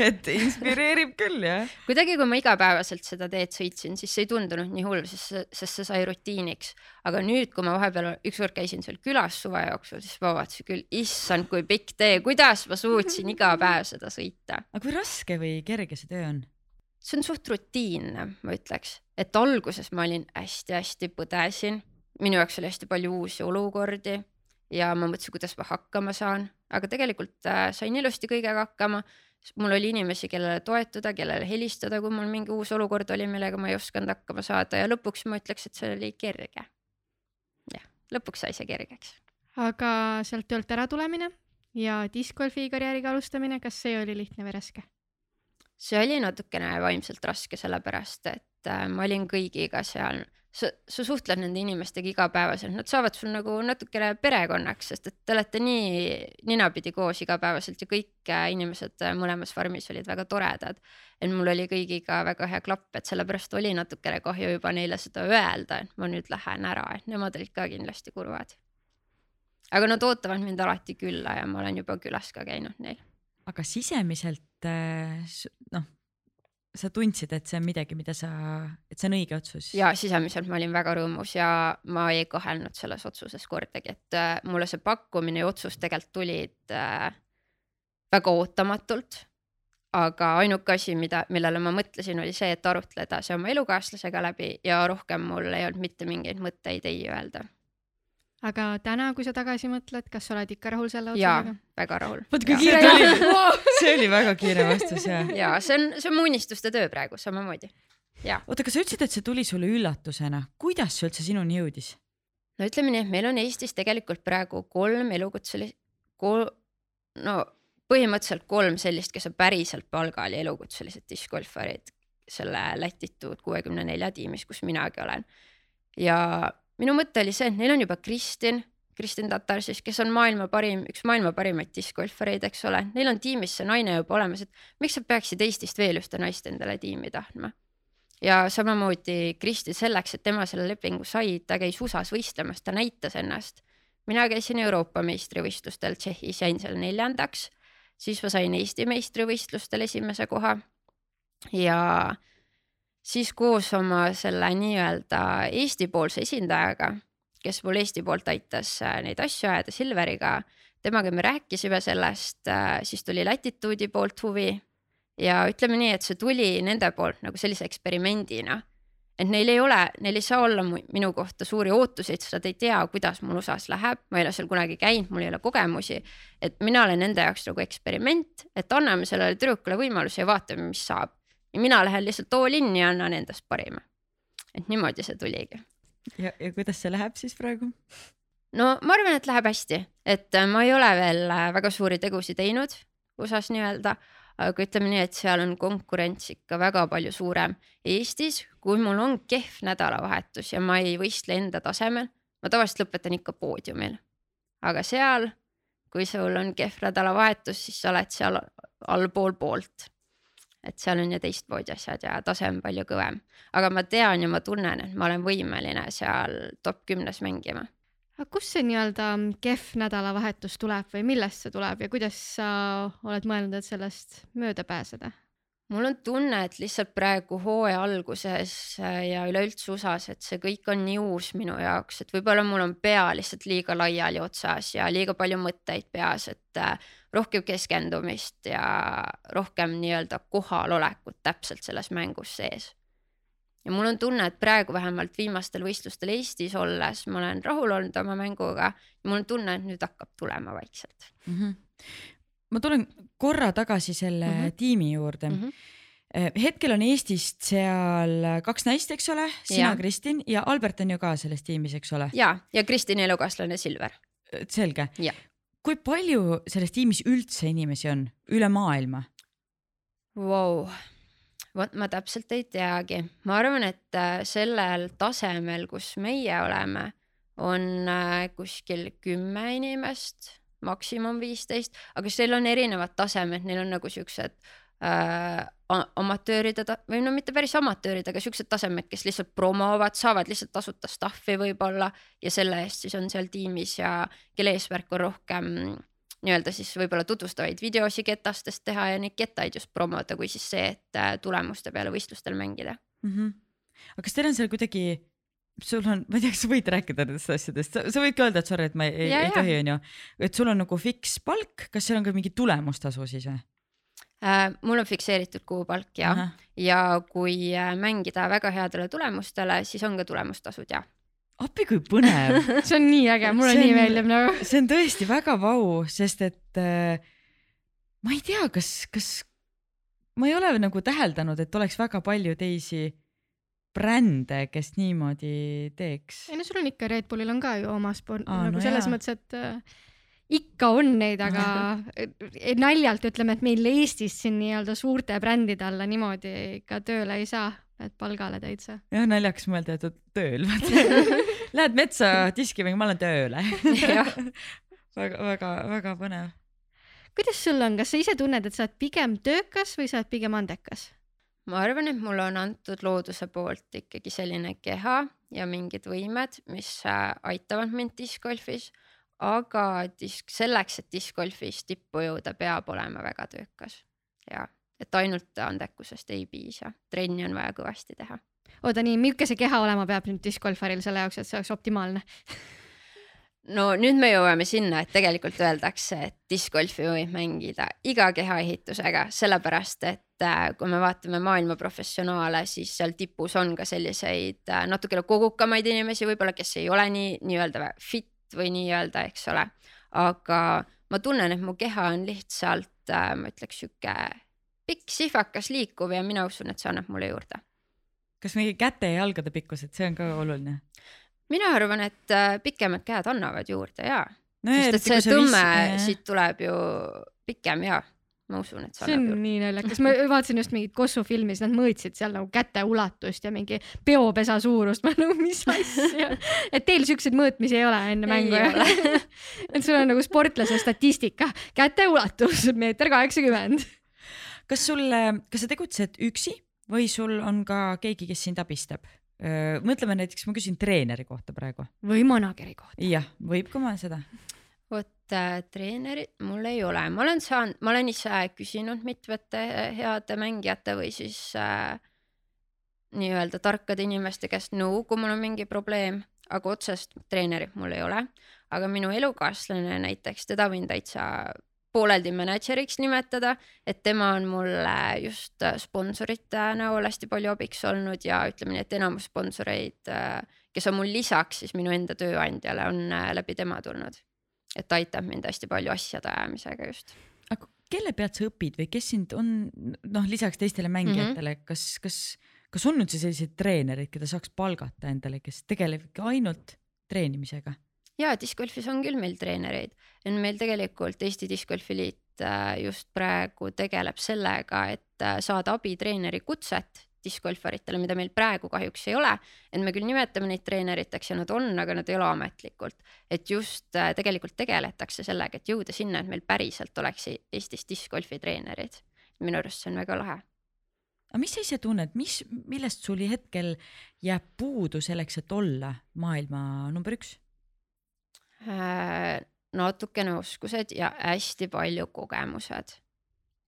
B: et inspireerib küll jah.
D: kuidagi, kui ma igapäevaselt seda teed sõitsin, siis see ei tundunud nii hull, sest see, sest see sai rutiiniks. aga nüüd, kui ma vahepeal ükskord käisin seal külas suve jooksul, siis ma vaatasin küll, issand, kui pikk tee, kuidas ma suutsin iga päev seda sõita.
B: aga kui raske või kerge see töö on?
D: See on suht rutiinne, ma ütleks, et alguses ma olin hästi-hästi põdesin, minu jaoks oli hästi palju uusi olukordi ja ma mõtlesin, kuidas ma hakkama saan, aga tegelikult äh, sain ilusti kõigega hakkama. mul oli inimesi, kellele toetuda, kellele helistada, kui mul mingi uus olukord oli, millega ma ei osanud hakkama saada ja lõpuks ma ütleks, et see oli kerge. jah, lõpuks sai see kergeks.
A: aga sealt töölt ära tulemine ja discgolfi karjääriga alustamine, kas see oli lihtne või raske?
D: See oli natukene vaimselt raske, sellepärast et äh, ma olin kõigiga seal, sa, sa suhtled nende inimestega igapäevaselt, nad saavad sul nagu natukene perekonnaks, sest et te olete nii ninapidi koos igapäevaselt ja kõik äh, inimesed äh, mõlemas farmis olid väga toredad. et mul oli kõigiga väga hea klapp, et sellepärast oli natukene kahju juba neile seda öelda, et ma nüüd lähen ära, et nemad olid ka kindlasti kurvad. aga nad ootavad mind alati külla ja ma olen juba külas ka käinud neil
B: aga sisemiselt äh, s- noh, sa tundsid, et see on midagi, mida sa, et see on õige otsus?
D: ja sisemiselt ma olin väga rõõmus ja ma ei kahelnud selles otsuses kordagi, et äh, mulle see pakkumine ja otsus tegelikult tulid äh, väga ootamatult. aga ainuke asi, mida, millele ma mõtlesin, oli see, et arutleda see oma elukaaslasega läbi ja rohkem mul ei olnud mitte mingeid mõtteid ei öelda.
A: Aga täna, kui sa tagasi mõtled, kas sa oled ikka rahul selle otsusega?
D: väga rahul.
B: vot kui kiire oli, see oli väga kiire vastus ja.
D: ja see on, see on mu unistuste töö praegu samamoodi.
B: oota, aga sa ütlesid, et see tuli sulle üllatusena, kuidas see üldse sinuni jõudis?
D: no ütleme nii, et meil on Eestis tegelikult praegu kolm elukutselist, kol-, no põhimõtteliselt kolm sellist, kes on päriselt palgal ja elukutselised diskgolfarid selle Latitude kuuekümne nelja tiimis, kus minagi olen. ja minu mõte oli see, et neil on juba Kristin, Kristin Tatar siis, kes on maailma parim, üks maailma parimaid diskgolfareid, eks ole, neil on tiimis see naine juba olemas, et miks sa peaksid Eestist veel ühte naist endale tiimi tahtma? Ja samamoodi Kristi selleks, et tema selle lepingu sai, ta käis USA-s võistlemas, ta näitas ennast. mina käisin Euroopa meistrivõistlustel Tšehhis, jäin seal neljandaks, siis ma sain Eesti meistrivõistlustel esimese koha. Ja siis koos oma selle nii-öelda Eesti-poolse esindajaga, kes mul Eesti poolt aitas äh, neid asju ajada Silveriga, temaga me rääkisime sellest, äh, siis tuli Latitude'i poolt huvi ja ütleme nii, et see tuli nende poolt nagu sellise eksperimendina. et neil ei ole, neil ei saa olla minu kohta suuri ootuseid, sest nad ei tea, kuidas mul USA-s läheb, ma ei ole seal kunagi käinud, mul ei ole kogemusi. et mina olen nende jaoks nagu eksperiment, et anname sellele tüdrukule võimaluse ja vaatame, mis saab. Ja mina lähen lihtsalt all in ja annan endast parima. et niimoodi see tuligi.
B: ja, ja kuidas see läheb siis praegu?
D: no ma arvan, et läheb hästi, et ma ei ole veel väga suuri tegusid teinud USA-s nii-öelda aga ütleme nii, et seal on konkurents ikka väga palju suurem. Eestis, kui mul on kehv nädalavahetus ja ma ei võistle enda tasemel, ma tavaliselt lõpetan ikka poodiumil. aga seal, kui sul on kehv nädalavahetus, siis sa oled seal allpool poolt. Et seal on ju teistmoodi asjad ja tase on palju kõvem, aga ma tean ja ma tunnen, et ma olen võimeline seal top kümnes mängima
A: aga kust see nii-öelda kehv nädalavahetus tuleb või millest see tuleb ja kuidas sa oled mõelnud, et sellest mööda pääseda?
D: Mul on tunne, et lihtsalt praegu hooaja alguses äh, ja üleüldse USA-s, et see kõik on nii uus minu jaoks, et võib-olla mul on pea lihtsalt liiga laiali otsas ja liiga palju mõtteid peas, et äh, rohkem keskendumist ja rohkem nii-öelda kohalolekut täpselt selles mängus sees ja mul on tunne, et praegu vähemalt viimastel võistlustel Eestis olles ma olen rahul olnud oma mänguga mul on tunne, et nüüd hakkab tulema vaikselt mm. -hmm.
B: Ma tulen korra tagasi selle mm -hmm. tiimi juurde mm. -hmm hetkel on Eestist seal kaks naist, eks ole, sina, Kristin ja Albert on ju ka selles tiimis, eks ole?
D: ja, ja Kristini elukaaslane Silver.
B: selge. kui palju selles tiimis üldse inimesi on üle maailma
D: wow.? vot ma täpselt ei teagi, ma arvan, et äh, sellel tasemel, kus meie oleme, on äh, kuskil kümme inimest, maksimum viisteist, aga seal on erinevad tasemed, neil on nagu siuksed äh, amatööride või no mitte päris amatöörid, aga siuksed tasemed, kes lihtsalt promovad, saavad lihtsalt tasuta stuff'i võib-olla ja selle eest siis on seal tiimis ja kelle eesmärk on rohkem nii-öelda siis võib-olla tutvustavaid videosi ketastest teha ja neid kettaid just promoda, kui siis see, et äh, tulemuste peale võistlustel mängida
B: mm. -hmm. aga kas teil on seal kuidagi, sul on, ma ei tea, kas sa võid rääkida nendest asjadest, sa võid ka öelda, et sorry, et ma ei, ei tohi, onju, et sul on nagu fiks palk, kas seal on ka mingi tulemustasu siis või?
D: Uh, mul on fikseeritud kuupalk ja uh, -huh. ja kui äh, mängida väga headele tulemustele, siis on ka tulemustasud ja
B: appi kui põnev.
A: See on nii äge, mulle nii meeldib nagu.
B: see on tõesti väga vau, sest et äh, ma ei tea, kas, kas ma ei ole nagu täheldanud, et oleks väga palju teisi brände, kes niimoodi teeks.
A: ei no sul on ikka, Red Bullil on ka ju oma sport Aa, nagu no selles jaa. mõttes, et äh, ikka on neid, aga naljalt ütleme, et meil Eestis siin nii-öelda suurte brändide alla niimoodi ikka tööle ei saa et palgale täitsa.
B: jah, naljakas mõelda, et tööl Lähed metsa või ma olen tööl väga-väga-väga põnev.
A: kuidas sul on, kas sa ise tunned, et sa oled pigem töökas või sa oled pigem andekas?
D: Ma arvan, et mulle on antud looduse poolt ikkagi selline keha ja mingid võimed, mis äh, aitavad mind discgolfis, aga disk, selleks, et discgolfis tippu jõuda, peab olema väga töökas ja et ainult andekusest ei piisa, trenni on vaja kõvasti teha.
A: oota nii, milline see keha olema peab nüüd diskgolfaril selle jaoks, et see oleks optimaalne?
D: no nüüd me jõuame sinna, et tegelikult öeldakse, et diskgolfi võib mängida iga kehaehitusega, sellepärast et äh, kui me vaatame maailma professionaale, siis seal tipus on ka selliseid äh, natukene kogukamaid inimesi võib-olla, kes ei ole nii nii-öelda fit või nii-öelda, eks ole. aga ma tunnen, et mu keha on lihtsalt, äh, ma ütleks sihuke pikk, sihvakas, liikuv ja mina usun, et see annab mulle juurde.
B: kas mingi käte ja jalgade pikkus, et see on ka oluline?
D: Mina arvan, et äh, pikemad käed annavad juurde ja no. sest et see tõmme viis... siit tuleb ju pikem ja ma usun, et see
A: see on
D: annab juurde.
A: nii naljakas, ma vaatasin just mingit Kossu filmi, siis nad mõõtsid seal nagu käte ulatust ja mingi peopesa suurust, ma nagu mis asja. et teil siukseid mõõtmisi ei ole enne mängu jah et sul on nagu sportlase statistika, käte ulatus meeter kaheksakümmend.
B: kas sul, kas sa tegutsed üksi või sul on ka keegi, kes sind abistab? Mõtleme näiteks, ma küsin treeneri kohta praegu.
A: või manageri kohta.
B: jah, võib ka ma seda.
D: vot äh, treenerit mul ei ole, ma olen saanud, ma olen ise küsinud mitmete äh, heade mängijate või siis äh, nii-öelda tarkade inimeste käest nõu, kui mul on mingi probleem, aga otsest treenerit mul ei ole. aga minu elukaaslane näiteks, teda võin täitsa pooleldi mänedžeriks nimetada, et tema on mulle just äh, sponsorite näol hästi palju abiks olnud ja ütleme nii, et enamus sponsoreid, kes on mul lisaks siis minu enda tööandjale, on äh, läbi tema tulnud et ta aitab mind hästi palju asjade ajamisega just.
B: aga kelle pealt sa õpid või kes sind on, noh, lisaks teistele mängijatele mm, -hmm. kas, kas, kas on üldse selliseid treenereid, keda saaks palgata endale, kes tegelevadki ainult treenimisega?
D: Ja diskgolfis on küll meil treenereid, meil tegelikult Eesti Discgolfi Liit äh, just praegu tegeleb sellega, et äh, saada abitreeneri kutset diskgolfaritele, mida meil praegu kahjuks ei ole. et me küll nimetame neid treeneriteks ja nad on, aga nad ei ole ametlikult. et just äh, tegelikult tegeletakse sellega, et jõuda sinna, et meil päriselt oleks E- Eestis diskgolfi treenerid. minu arust see on väga lahe.
B: aga mis sa ise tunned, mis, millest sul hetkel jääb puudu selleks, et olla maailma number üks?
D: Äh, natukene oskused ja hästi palju kogemused.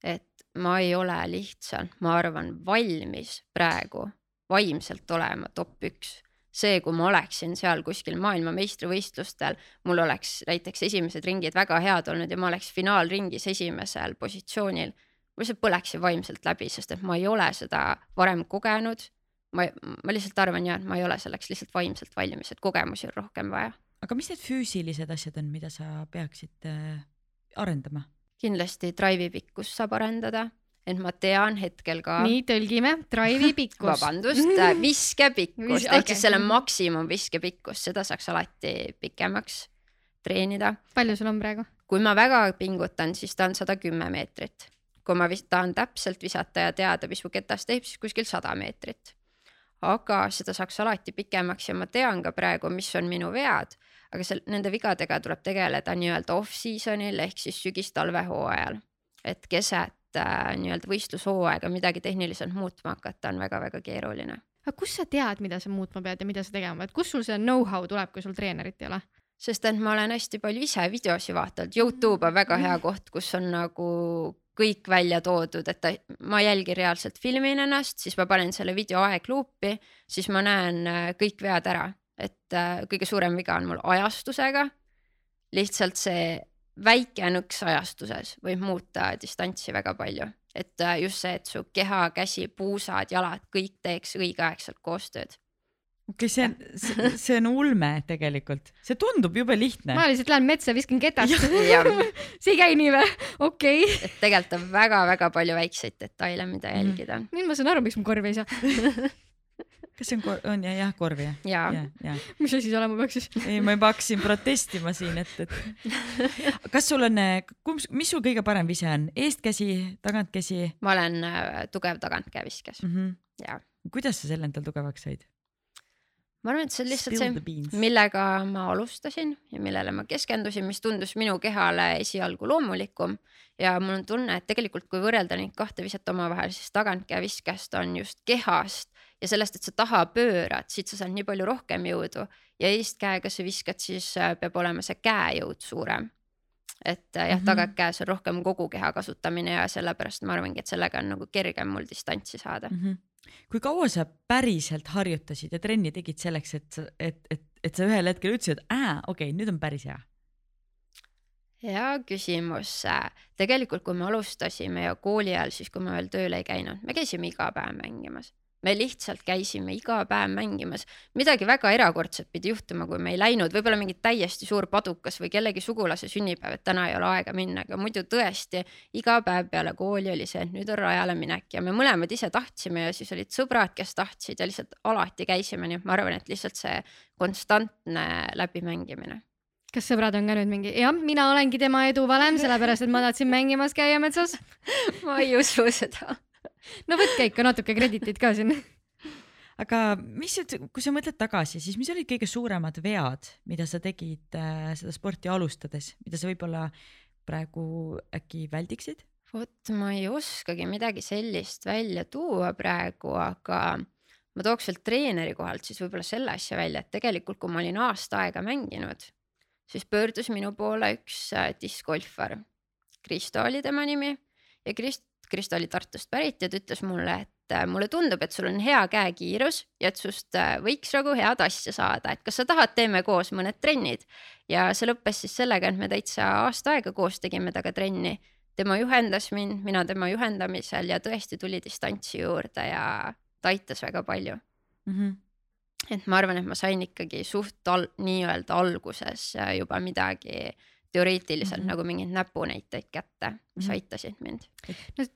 D: et ma ei ole lihtsalt, ma arvan, valmis praegu vaimselt olema top üks. see, kui ma oleksin seal kuskil maailmameistrivõistlustel, mul oleks näiteks esimesed ringid väga head olnud ja ma oleks finaalringis esimesel positsioonil, ma lihtsalt põleksin vaimselt läbi, sest et ma ei ole seda varem kogenud. ma, ma lihtsalt arvan ja, et ma ei ole selleks lihtsalt vaimselt valmis, et kogemusi on rohkem vaja
B: aga mis need füüsilised asjad on, mida sa peaksid äh, arendama?
D: kindlasti drive'i pikkust saab arendada, et ma tean hetkel ka,
A: nii, tõlgime, drive'i pikkus.
D: vabandust, viskepikkus
A: Vis-
D: ehk siis selle maksimum viskepikkust, seda saaks alati pikemaks treenida.
A: palju sul on praegu?
D: kui ma väga pingutan, siis ta on sada kümme meetrit. kui ma tahan täpselt visata ja teada, mis mu ketas teeb, siis kuskil sada meetrit. aga seda saaks alati pikemaks ja ma tean ka praegu, mis on minu vead, aga seal nende vigadega tuleb tegeleda nii-öelda off-season'il ehk siis sügis-talvehooajal. et keset äh, nii-öelda võistlushooaega midagi tehniliselt muutma hakata on väga-väga keeruline.
A: Aga kust sa tead, mida sa muutma pead ja mida sa tegema? Pead, kust sul see know-how tuleb, kui sul treenerit ei ole?
D: sest et ma olen hästi palju ise videosi vaadanud, Youtube on väga hea koht, kus on nagu kõik välja toodud, et ta, ma jälgin reaalselt filmin ennast, siis ma panen selle video aegluupi, siis ma näen äh, kõik vead ära, et äh, kõige suurem viga on mul ajastusega. lihtsalt see väike nõks ajastuses võib muuta distantsi väga palju, et äh, just see, et su keha, käsi, puusad, jalad, kõik teeks õigeaegselt koostööd
B: okei okay,, see on, see on ulme tegelikult, see tundub jube lihtne
A: ma. lihtsalt lähen metsa, viskan ketast. See ei käi nii või? okei okay..
D: et tegelikult on väga-väga palju väikseid detaile, mida jälgida
A: nüüd ma saan aru, miks ma korvi ei saa.
B: kas see on kor-, on jah, jah korv jah?
D: ja
B: ja, ja
A: mis asi see olema peaks siis?
B: ei, ma juba hakkasin protestima siin, et, et kas sul on, mis sul kõige parem vise on, eestkäsi, tagantkäsi
D: ma olen äh, tugev tagantkäeviskas
B: mm? -hmm.
D: ja
B: kuidas sa selle endal tugevaks said?
D: Ma arvan, et see on lihtsalt
B: Spill
D: see, millega ma alustasin ja millele ma keskendusin, mis tundus minu kehale esialgu loomulikum ja mul on tunne, et tegelikult kui võrrelda neid kahte viset omavahel, siis tagantkäeviskest on just kehast ja sellest, et sa taha pöörad, siit sa saad nii palju rohkem jõudu ja eestkäega sa viskad, siis äh, peab olema see käejõud suurem. et äh, jah,
B: Mhm.
D: tagakäes on rohkem kogu keha kasutamine ja sellepärast ma arvangi, et sellega on nagu kergem mul distantsi saada.
B: mm. -hmm. Kui kaua sa päriselt harjutasid ja trenni tegid selleks, et, et, et, et sa ühel hetkel ütlesid, et aa, okei okay,, nüüd on päris hea.
D: hea küsimus. tegelikult, kui me alustasime ja kooli ajal, siis kui ma veel tööl ei käinud, me käisime iga päev mängimas. Me lihtsalt käisime iga päev mängimas, midagi väga erakordset pidi juhtuma, kui me ei läinud, võib-olla mingi täiesti suur padukas või kellegi sugulase sünnipäev, et täna ei ole aega minna, aga muidu tõesti iga päev peale kooli oli see, et nüüd on rajale minek. Ja me mõlemad ise tahtsime ja siis olid sõbrad, kes tahtsid ja lihtsalt alati käisime, nii et ma arvan, et lihtsalt see konstantne läbimängimine.
A: Kas sõbrad on ka nüüd mingi, jah, mina olengi tema eduvalem, sellepärast et ma tahtsin mängimas käia metsas.
D: ma ei usu seda.
A: No võtke ikka natuke kreditit ka siin.
B: aga mis, kui sa mõtled tagasi, siis mis olid kõige suuremad vead, mida sa tegid äh, seda sporti alustades, mida sa võib-olla praegu äkki väldiksid?
D: vot ma ei oskagi midagi sellist välja tuua praegu, aga ma tooks veel treeneri kohalt siis võib-olla selle asja välja, et tegelikult, kui ma olin aasta aega mänginud, siis pöördus minu poole üks äh, diskgolfar. Kristo oli tema nimi ja Krist-, Kristo oli Tartust pärit ja ta ütles mulle, et äh, mulle tundub, et sul on hea käekiirus ja et sust äh, võiks nagu head asja saada, et kas sa tahad, teeme koos mõned trennid. ja see lõppes siis sellega, et me täitsa aasta aega koos tegime temaga trenni. tema juhendas mind, mina tema juhendamisel ja tõesti tuli distantsi juurde ja ta aitas väga palju
B: mm. -hmm.
D: et ma arvan, et ma sain ikkagi suht al nii-öelda alguses juba midagi teoreetiliselt mm -hmm. nagu mingeid näpunäiteid kätte, mis mm -hmm. aitasid mind
A: no,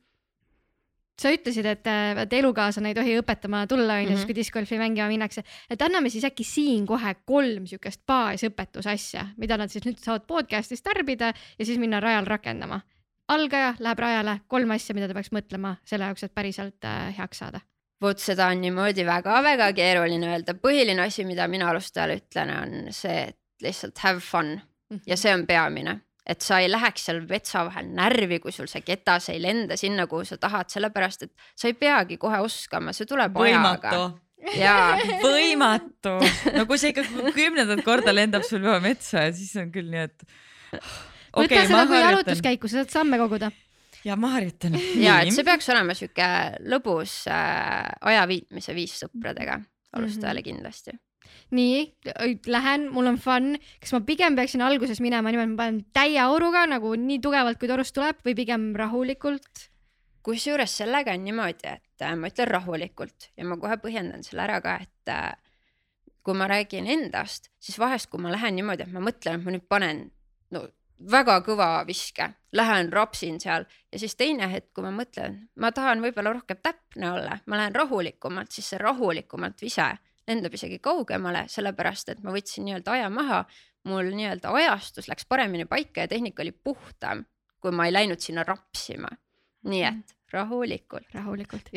A: sa ütlesid, et, et elukaaslane ei tohi õpetama tulla, onju, siis
D: Mhm.
A: kui discgolfi mängima minnakse, et anname siis äkki siin kohe kolm siukest baasõpetuse asja, mida nad siis nüüd saavad podcast'is tarbida ja siis minna rajal rakendama. algaja läheb rajale, kolm asja, mida ta peaks mõtlema selle jaoks, et päriselt äh, heaks saada.
D: vot seda on niimoodi väga-väga keeruline öelda, põhiline asi, mida mina alustajale ütlen, on see, et lihtsalt have fun ja see on peamine, et sa ei läheks seal vetsa vahel närvi, kui sul see ketas ei lenda sinna, kuhu sa tahad, sellepärast et sa ei peagi kohe oskama, see tuleb ajaga.
B: võimatu,
D: jaa,
B: võimatu. no kui see ikka kümnendat korda lendab sul juba metsa, siis on küll nii, et.
A: võta seda kui jalutuskäiku, sa saad samme koguda.
B: ja ma harjutan.
D: ja et see peaks olema sihuke lõbus äh, aja viitmise viis sõpradega alustajale kindlasti.
A: nii, lähen, mul on fun, kas ma pigem peaksin alguses minema niimoodi, ma panen täie auruga nagu nii tugevalt, kui torust tuleb või pigem rahulikult?
D: kusjuures sellega on niimoodi, et äh, ma ütlen rahulikult ja ma kohe põhjendan selle ära ka, et äh, kui ma räägin endast, siis vahest, kui ma lähen niimoodi, et ma mõtlen, et ma nüüd panen no väga kõva viske, lähen rapsin seal ja siis teine hetk, kui ma mõtlen, ma tahan võib-olla rohkem täpne olla, ma lähen rahulikumalt, siis see rahulikumalt vise lendab isegi kaugemale, sellepärast et ma võtsin nii-öelda aja maha. mul nii-öelda ajastus läks paremini paika ja tehnika oli puhtam, kui ma ei läinud sinna rapsima. nii et rahulikult.
A: rahulikult.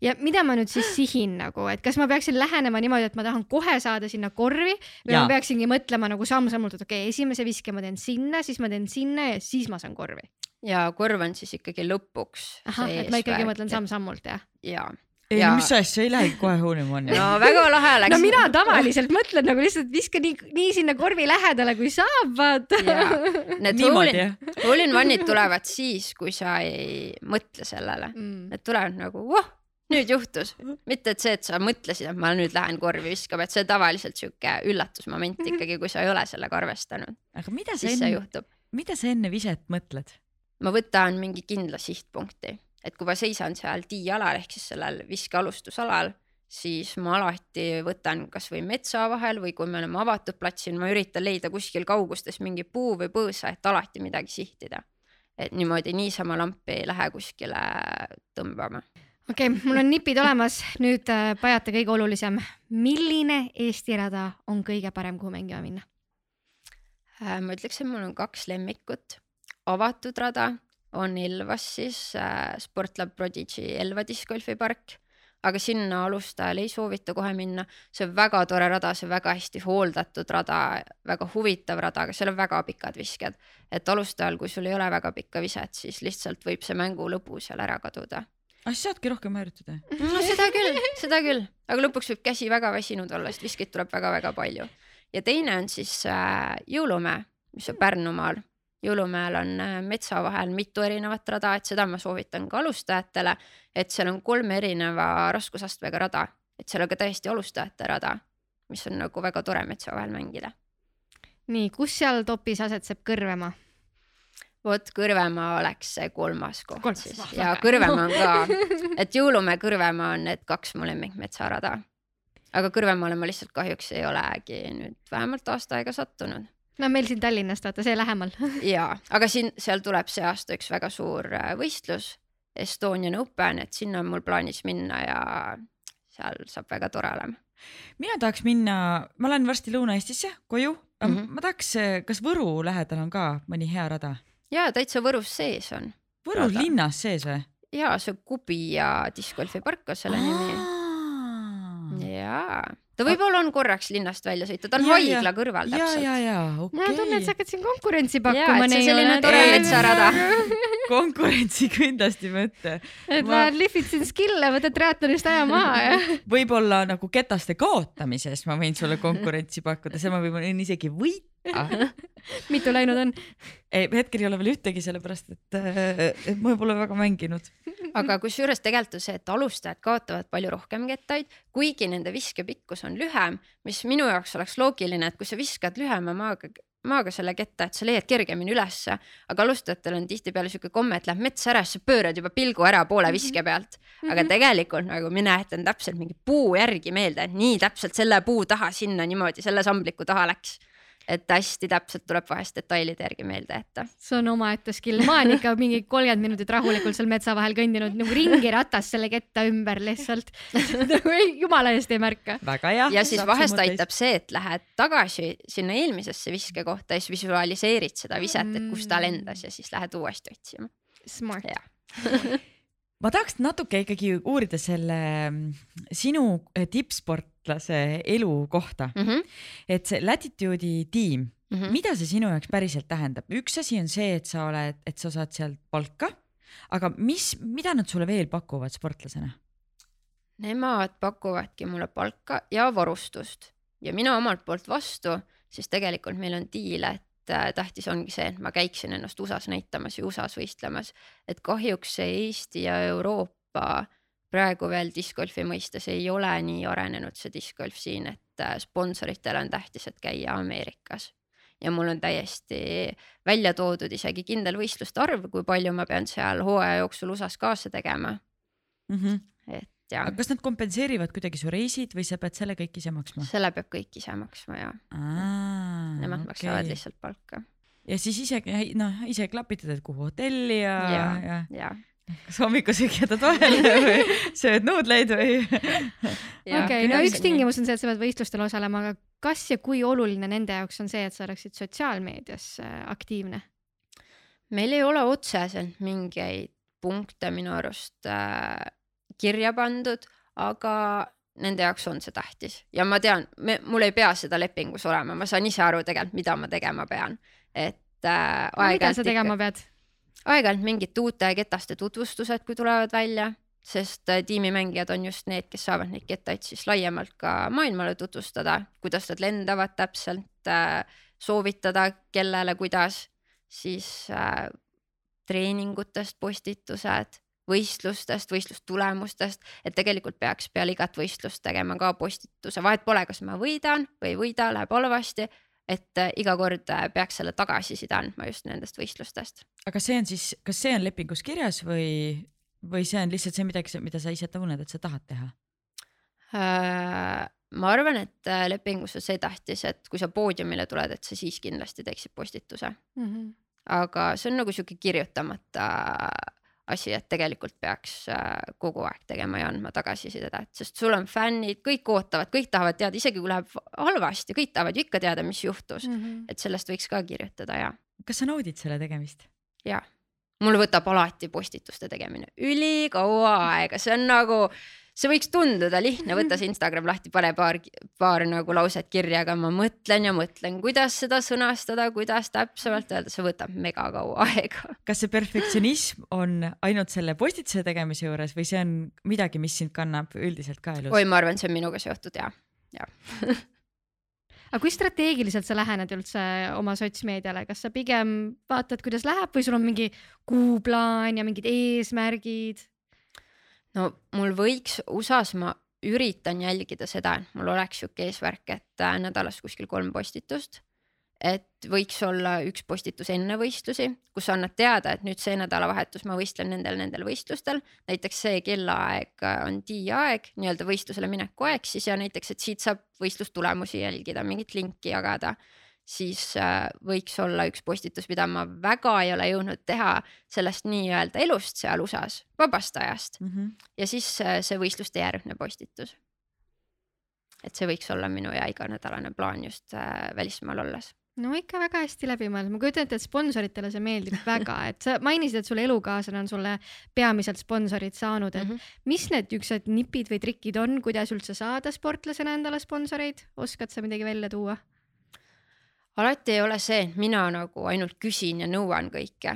A: ja mida ma nüüd siis sihin nagu, et kas ma peaksin lähenema niimoodi, et ma tahan kohe saada sinna korvi või
B: Jaa.
A: ma peaksingi mõtlema nagu samm-sammult, et okei okay,, esimese viske ma teen sinna, siis ma teen sinna ja siis ma saan korvi.
D: ja korv on siis ikkagi lõpuks.
A: ahah, et ma ikkagi mõtlen. samm-sammult jah?
D: ja,
B: ei
D: Ja-
B: no mis asja, ei lähegi kohe Hoonimani
D: no väga lahe läks.
A: no mina tavaliselt mõtlen nagu lihtsalt viska nii, nii sinna korvi lähedale, kui saab, vaata.
D: Need
B: niimoodi
D: hole
B: jah?
D: hole in one'id tulevad siis, kui sa ei mõtle sellele.
A: Mm.
D: Need tulevad nagu voh, nüüd juhtus, mitte et see, et sa mõtlesid, et ma nüüd lähen korvi viskama, et see on tavaliselt sihuke üllatusmoment ikkagi, kui sa ei ole sellega arvestanud,
B: aga mida sa enne,
D: juhtub.
B: mida sa enne viset mõtled?
D: ma võtan mingi kindla sihtpunkti, et kui ma seisan seal tiialal ehk siis sellel viskealustusalal, siis ma alati võtan kasvõi metsa vahel või kui me oleme avatud platsil, ma üritan leida kuskil kaugustes mingi puu või põõsa, et alati midagi sihtida. et niimoodi niisama lampi ei lähe kuskile tõmbama.
A: okei okay,, mul on nipid olemas, nüüd äh, pajata kõige olulisem. milline Eesti rada on kõige parem, kuhu mängima minna?
D: Äh, ma ütleks, et mul on kaks lemmikut. avatud rada on Elvas siis äh, Sportlab Prodigy Elva diskgolfipark, aga sinna alustajal ei soovita kohe minna. see on väga tore rada, see on väga hästi hooldatud rada, väga huvitav rada, aga seal on väga pikad visked. et alustajal, kui sul ei ole väga pikka viset, siis lihtsalt võib see mängu lõbu seal ära kaduda.
B: ah siis saadki rohkem harjutada.
D: no seda küll, seda küll, aga lõpuks võib käsi väga väsinud olla, sest viskeid tuleb väga-väga palju. ja teine on siis äh, Jõulumäe, mis on Pärnumaal. Jõulumäel on äh, metsa vahel mitu erinevat rada, et seda ma soovitan ka alustajatele, et seal on kolme erineva raskusastmega rada, et seal on ka täiesti alustajate rada, mis on nagu väga tore metsa vahel mängida.
A: nii, kus seal topis asetseb Kõrvemaa?
D: vot Kõrvemaa oleks see kolmas koht
A: Kolmas,
D: siis
A: vah,
D: ja. Kõrvemaa on ka, et Jõulumäe, Kõrvemaa on need kaks mu lemmikmetsarada. aga Kõrvemaale ma lihtsalt kahjuks ei olegi nüüd vähemalt aasta aega sattunud
A: no meil siin Tallinnast, vaata see lähemal.
D: ja, aga siin, seal tuleb see aasta üks väga suur äh, võistlus, Estonian Open, et sinna on mul plaanis minna ja seal saab väga tore olema.
B: mina tahaks minna, ma lähen varsti Lõuna-Eestisse koju mm.
D: Mhm.
B: ma tahaks, kas Võru lähedal on ka mõni hea rada?
D: ja täitsa Võrus sees on
B: Võru
D: Rada.
B: linnas sees või?
D: ja see Kubi ja discgolfi park on selle nimi. jaa, ta võib-olla on korraks linnast välja sõita, ta on
B: Ja, ja.
D: haigla kõrval
B: ja, ja,
D: täpselt.
B: ja
A: mul on tunne, et sa
B: okei.
A: hakkad siin konkurentsi pakkuma
D: see selline tore metsarada.
B: konkurentsi kindlasti mõte.
A: et
B: Ma-
A: lähed lihvid siin skill'e, võtad triatlonist aja maha ja
B: võib-olla nagu ketaste kaotamises ma võin sulle konkurentsi pakkuda, seal ma võin isegi võita.
A: mitu läinud on?
B: ei, hetkel ei ole veel ühtegi, sellepärast et, äh, et ma pole väga mänginud.
D: aga kusjuures tegelikult on see, et alustajad kaotavad palju rohkem kettaid, kuigi nende viskepikkus on lühem, mis minu jaoks oleks loogiline, et kui sa viskad lühema maaga, maaga selle ketta, et sa leiad kergemini ülesse, aga alustajatel on tihtipeale sihuke komme, et läheb mets ära, siis sa pöörad juba pilgu ära poole viske pealt. aga tegelikult nagu mina jätan täpselt mingi puu järgi meelde, et nii täpselt selle puu taha sinna niimoodi selle sambliku taha läks. Et hästi täpselt tuleb vahest detailide järgi meelde jätta.
A: see on omaette skill, ma olen ikka mingi kolmkümmend minutit rahulikult seal metsa vahel kõndinud nagu ringiratas selle ketta ümber lihtsalt. nagu jumala eest ei märka.
B: väga hea.
D: ja siis vahest aitab see, et lähed tagasi sinna eelmisesse viskekohta ja siis visualiseerid seda viset, et kus ta lendas ja siis lähed uuesti otsima.
A: Smart.
B: Ma tahaks natuke ikkagi uurida selle mm, sinu eh, tippsportlase elu kohta,
D: Mm -hmm.
B: et see Latitude'i tiim,
D: Mm -hmm.
B: mida see sinu jaoks päriselt tähendab, üks asi on see, et sa oled, et sa saad sealt palka, aga mis, mida nad sulle veel pakuvad sportlasena?
D: Nemad pakuvadki mulle palka ja varustust ja mina omalt poolt vastu, siis tegelikult meil on diil, et tähtis ongi see, et ma käiksin ennast USA-s näitamas ja USA-s võistlemas, et kahjuks see Eesti ja Euroopa praegu veel discgolfi mõistes ei ole nii arenenud see discgolf siin, et äh, sponsoritele on tähtis, et käia Ameerikas. Ja mul on täiesti välja toodud isegi kindel võistluste arv, kui palju ma pean seal hooaja jooksul USA-s kaasa tegema,
B: Mm -hmm.
D: Ja
B: aga kas nad kompenseerivad kuidagi su reisid või sa pead selle kõik ise maksma?
D: selle peab kõik ise maksma ja nemad maksavad lihtsalt palka
B: ja siis ise, noh, ise klapitad, et kuhu hotelli ja, ja.,
D: Jaa.
B: ja
D: ja.
B: kas hommikusöögi jätad vahele või sööd nuudleid või?
A: okei, no üks tingimus on see, et sa pead võistlustel osalema, aga kas ja kui oluline nende jaoks on see, et sa oleksid sotsiaalmeedias äh, aktiivne?
D: meil ei ole otseselt mingeid punkte minu arust äh, kirja pandud, aga nende jaoks on see tähtis ja ma tean, mul ei pea seda lepingus olema, ma saan ise aru tegelikult, mida ma tegema pean, et äh,
A: mida sa tegema pead?
D: aeg-ajalt mingid uute ketaste tutvustused, kui tulevad välja, sest äh, tiimimängijad on just need, kes saavad neid kettaid siis laiemalt ka maailmale tutvustada, kuidas nad lendavad täpselt, soovitada, kellele, kuidas, siis äh, treeningutest postitused, võistlustest, võistlustulemustest, et tegelikult peaks peale igat võistlust tegema ka postituse, vahet pole, kas ma võidan või ei võida, läheb halvasti et äh, iga kord äh, peaks selle tagasiside andma just nendest võistlustest.
B: aga see on siis, kas see on lepingus kirjas või, või see on lihtsalt see midagi, mida sa ise tunned, et sa tahad teha?
D: Äh, ma arvan, et äh, lepingus on see tähtis, et kui sa poodiumile tuled, et sa siis kindlasti teeksid postituse, aga see on nagu sihuke kirjutamata asi, et tegelikult peaks äh, kogu aeg tegema ja andma tagasisidet, sest sul on fännid, kõik ootavad, kõik tahavad teada, isegi kui läheb halvasti, kõik tahavad ju ikka teada, mis juhtus, et sellest võiks ka kirjutada ja,
B: kas sa naudid selle tegemist?
D: ja mul võtab alati postituste tegemine ülikaua aega, see on nagu, see võiks tunduda lihtne, võta see Instagram lahti, pane paar, paar nagu lauset kirja, aga ma mõtlen ja mõtlen, kuidas seda sõnastada, kuidas täpsemalt öelda, see võtab mega kaua aega.
B: kas see perfektsionism on ainult selle postituse tegemise juures või see on midagi, mis sind kannab üldiselt ka elus?
D: oi, ma arvan, see on minuga seotud ja, ja
A: aga kui strateegiliselt sa lähened üldse oma sotsmeediale, kas sa pigem vaatad, kuidas läheb või sul on mingi kuuplaan ja mingid eesmärgid?
D: No mul võiks USA-s ma üritan jälgida seda, et mul oleks sihuke eesmärk, et äh, nädalas kuskil kolm postitust. et võiks olla üks postitus enne võistlusi, kus annad teada, et nüüd see nädalavahetus ma võistlen nendel, nendel võistlustel. näiteks see kellaaeg äh, on D-aeg, nii-öelda võistlusele mineku aeg siis ja näiteks, et siit saab võistlustulemusi jälgida, mingit linki jagada siis äh, võiks olla üks postitus, mida ma väga ei ole jõudnud teha sellest nii-öelda elust seal USA-s, vabast ajast
B: mm. -hmm.
D: ja siis äh, see võistluste järgne postitus. et see võiks olla minu ja iganädalane plaan just äh, välismaal olles
A: no ikka väga hästi läbi mõeldud, ma kujutan ette, et sponsoritele see meeldib väga, et sa mainisid, et sul elukaaslane on sulle peamiselt sponsorid saanud, et mm -hmm. mis need niisugused nipid või trikid on, kuidas üldse saada sportlasena endale sponsoreid, oskad sa midagi välja tuua?
D: Alati ei ole see, et mina nagu ainult küsin ja nõuan kõike,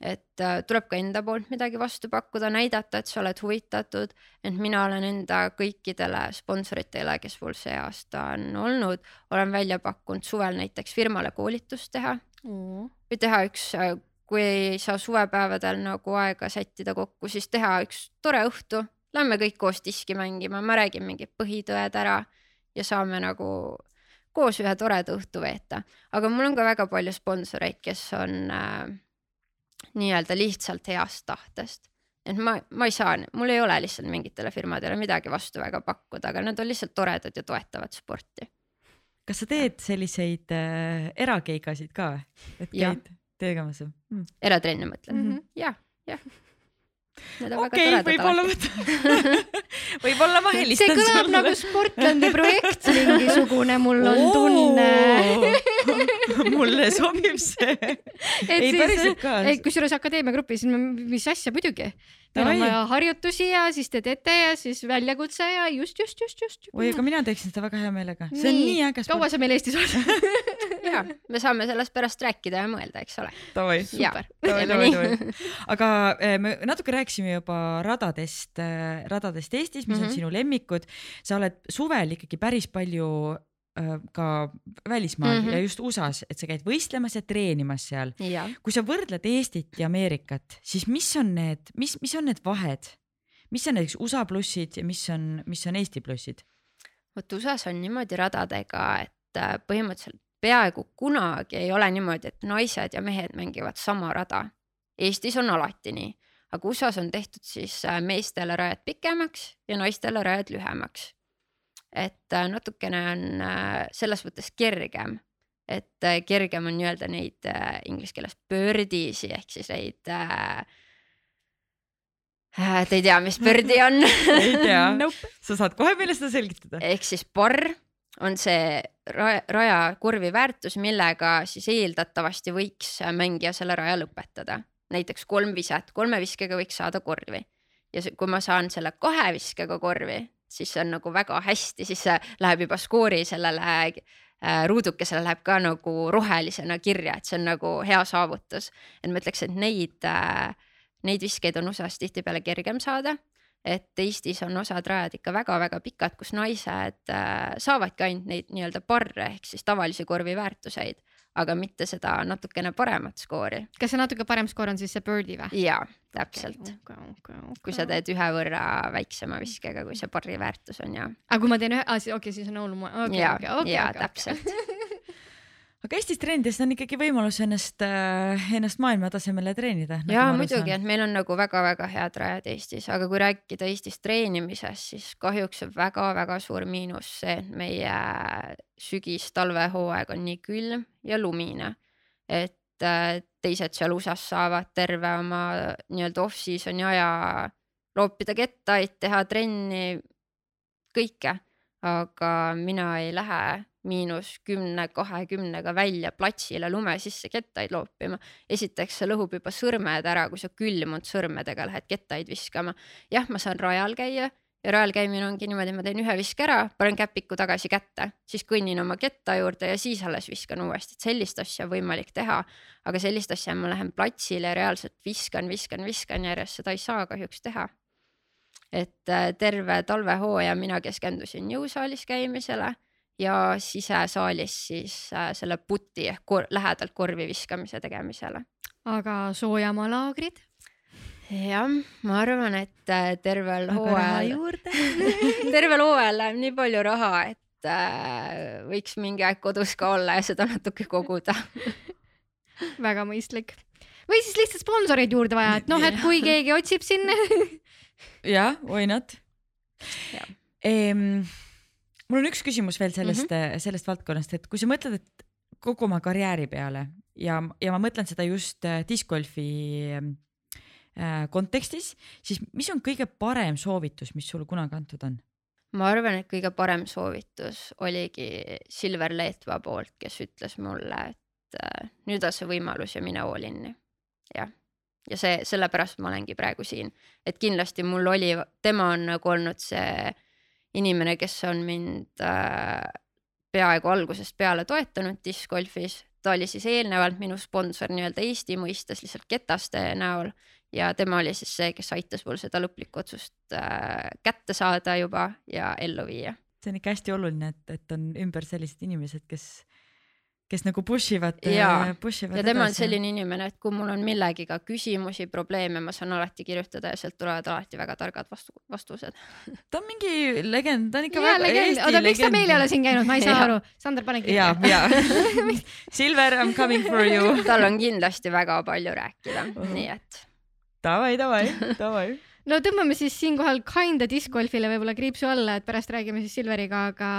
D: et äh, tuleb ka enda poolt midagi vastu pakkuda, näidata, et sa oled huvitatud, et mina olen enda kõikidele sponsoritele, kes mul see aasta on olnud, olen välja pakkunud suvel näiteks firmale koolitust teha. Mm. või teha üks, äh, kui ei saa suvepäevadel nagu aega sättida kokku, siis teha üks tore õhtu, lähme kõik koos diski mängima, ma räägin mingid põhitõed ära ja saame nagu koos ühe toreda õhtu veeta, aga mul on ka väga palju sponsoreid, kes on äh, nii-öelda lihtsalt heast tahtest. et ma, ma ei saa, mul ei ole lihtsalt mingitele firmadele midagi vastu väga pakkuda, aga nad on lihtsalt toredad ja toetavad sporti.
B: kas sa teed selliseid äh, erakeigasid ka, et käid tegemas mm.?
D: eratrenne mõtled mm -hmm.? jah, jah
B: okei, võib-olla võib-olla ma helistan
A: sulle. see kõlab nagu Sportlandi projekt mingisugune, mul on Oo, tunne
B: mulle sobib see. ei, päriselt ka.
A: kusjuures Akadeemia grupis, mis asja muidugi. Teil on vaja harjutusi ja siis te teete ja siis väljakutse ja just, just, just, just.
B: oi, aga mina teeksin seda väga hea meelega, see on nii, nii äge.
A: kaua sa meil Eestis oled
D: ja, me saame sellest pärast rääkida ja mõelda, eks ole.
B: Davai, super. aga eh, me natuke rääkisime juba radadest, eh, radadest Eestis, mis mm -hmm. on mhm. sinu lemmikud. sa oled suvel ikkagi päris palju Äh, ka välismaal mm -hmm. ja just USA-s, et sa käid võistlemas ja treenimas seal. kui sa võrdled Eestit ja Ameerikat, siis mis on need, mis, mis on need vahed, mis on näiteks USA plussid ja mis on, mis on Eesti plussid?
D: vot USA-s on niimoodi radadega, et põhimõtteliselt peaaegu kunagi ei ole niimoodi, et naised ja mehed mängivad sama rada. Eestis on alati nii, aga USA-s on tehtud siis äh, meestele rajad pikemaks ja naistele rajad lühemaks et äh, natukene on äh, selles mõttes kergem, et kergem on nii-öelda neid inglise keeles birdie'si ehk siis neid äh, Te ei tea, mis birdie on
B: ei tea nope., sa saad kohe meile seda selgitada.
D: ehk siis barr on see raja, rajakurvi väärtus, millega siis eeldatavasti võiks mängija selle raja lõpetada. näiteks kolm viset, kolme viskega võiks saada korvi ja kui ma saan selle kahe viskega korvi, siis see on nagu väga hästi, siis läheb juba skoori sellele äh, ruudukesele läheb ka nagu rohelisena kirja, et see on nagu hea saavutus. et ma ütleks, et neid äh,, neid viskeid on USA-s tihtipeale kergem saada. Et Eestis on osad rajad ikka väga-väga pikad, kus naised äh, saavadki ainult neid nii-öelda parre ehk siis tavalisi korvi väärtuseid aga mitte seda natukene paremat skoori.
A: kas see natuke parem skoor on siis see birdie või?
D: jaa, täpselt okay,. Okay, okay, okay. kui sa teed ühe võrra väiksema viskega, kui see parri väärtus on ja.
A: aga kui ma teen ühe, okei okay,, siis on hullum okay,.
D: jaa
A: okay, okay,,
D: jaa täpselt.
B: aga Eestis treenides on ikkagi võimalus ennast, äh, ennast maailma tasemele treenida.
D: Nagu ja muidugi, et meil on nagu väga-väga head rajad Eestis, aga kui rääkida Eestis treenimisest, siis kahjuks on väga-väga suur miinus see, et meie sügis-talvehooaeg on nii külm ja lumine. et äh, teised seal USA-s saavad terve oma nii-öelda off-season'i aja loopida kettaid, teha trenni, kõike, aga mina ei lähe miinus kümne, kahekümnega välja platsile lume sisse kettaid loopima. esiteks see lõhub juba sõrmed ära, kui sa külmunud sõrmedega lähed kettaid viskama. jah, ma saan rajal käia ja rajal käimine ongi niimoodi, ma teen ühe viske ära, panen käpiku tagasi kätte, siis kõnnin oma ketta juurde ja siis alles viskan uuesti, et sellist asja on võimalik teha. aga sellist asja ma lähen platsile reaalselt viskan, viskan, viskan järjest, seda ei saa kahjuks teha. et äh, terve talvehooaja mina keskendusin jõusaalis käimisele ja sisesaalis siis äh, selle puti ehk kor lähedalt korvi viskamise tegemisele.
A: aga soojamaalaagrid?
D: jah, ma arvan, et äh, tervel hooajal, tervel hooajal läheb nii palju raha, et äh, võiks mingi aeg kodus ka olla ja seda natuke koguda
A: väga mõistlik. või siis lihtsalt sponsoreid juurde vaja, et noh, et kui keegi otsib sinna
B: jah, why not? Mul on üks küsimus veel sellest mm, -hmm. sellest valdkonnast, et kui sa mõtled, et kogu oma karjääri peale ja, ja ma mõtlen seda just äh, discgolfi äh, kontekstis, siis mis on kõige parem soovitus, mis sulle kunagi antud on?
D: ma arvan, et kõige parem soovitus oligi Silver Leetva poolt, kes ütles mulle, et nüüd on see võimalus ja mine all in'i. jah, ja see, sellepärast ma olengi praegu siin, et kindlasti mul oli, tema on nagu olnud see inimene, kes on mind äh, peaaegu algusest peale toetanud discgolfis. ta oli siis eelnevalt minu sponsor nii-öelda Eesti mõistes lihtsalt Ketaste näol ja tema oli siis see, kes aitas mul seda lõplikku otsust äh, kätte saada juba ja ellu viia.
B: see on ikka hästi oluline, et, et on ümber sellised inimesed, kes, kes nagu push ivad, push ivad
D: ja tema on selline inimene, et kui mul on millegiga küsimusi, probleeme, ma saan alati kirjutada ja sealt tulevad alati väga targad vastu, vastused.
B: ta on mingi legend, ta on ikka
A: jaa,
B: väga
A: legend,
B: Eesti
A: oota, miks ta meil ei ole siin käinud, ma ei saa aru. Sander, pane
B: ja
A: kirja.,
B: ja Silver, I m coming for you.
D: tal on kindlasti väga palju rääkida, nii et
B: Davai, davai, davai.
A: No tõmbame siis siinkohal kinda disc golfile võib-olla kriipsu alla, et pärast räägime siis Silveriga, aga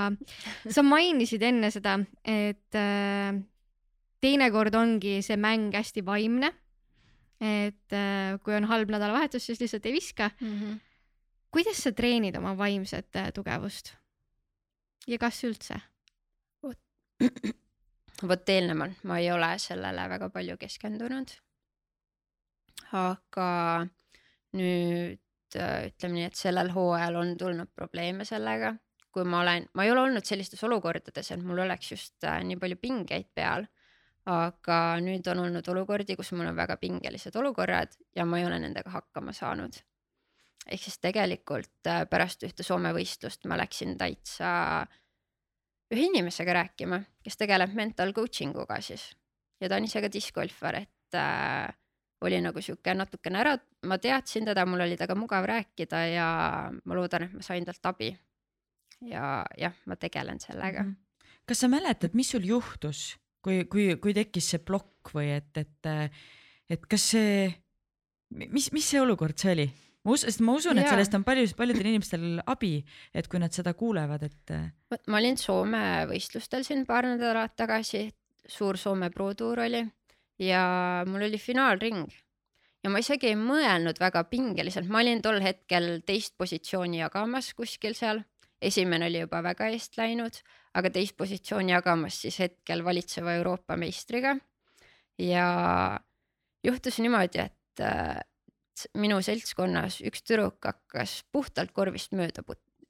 A: sa mainisid enne seda, et äh, teinekord ongi see mäng hästi vaimne. et äh, kui on halb nädalavahetus, siis lihtsalt ei viska.
D: mm. -hmm.
A: kuidas sa treenid oma vaimset äh, tugevust? ja kas üldse?
D: vot eelnevalt ma ei ole sellele väga palju keskendunud. aga nüüd äh, ütleme nii, et sellel hooajal on tulnud probleeme sellega, kui ma olen, ma ei ole olnud sellistes olukordades, et mul oleks just äh, nii palju pingeid peal. aga nüüd on olnud olukordi, kus mul on väga pingelised olukorrad ja ma ei ole nendega hakkama saanud. ehk siis tegelikult äh, pärast ühte Soome võistlust ma läksin täitsa ühe inimesega rääkima, kes tegeleb mental coaching uga siis ja ta on ise ka discgolfar, et oli nagu sihuke natukene ära, ma teadsin teda, mul oli temaga mugav rääkida ja ma loodan, et ma sain talt abi. ja jah, ma tegelen sellega. -hmm.
B: kas sa mäletad, mis sul juhtus, kui, kui, kui tekkis see plokk või et, et, et kas see, mis, mis see olukord see oli? ma usun, sest ma usun, et sellest on palju, paljudel inimestel abi, et kui nad seda kuulevad, et
D: ma olin Soome võistlustel siin paar nädalat tagasi, suur Soome Pro Tour oli ja mul oli finaalring ja ma isegi ei mõelnud väga pingeliselt, ma olin tol hetkel teist positsiooni jagamas kuskil seal, esimene oli juba väga eest läinud, aga teist positsiooni jagamas siis hetkel valitseva Euroopa meistriga. ja juhtus niimoodi, et äh, minu seltskonnas üks tüdruk hakkas puhtalt korvist mööda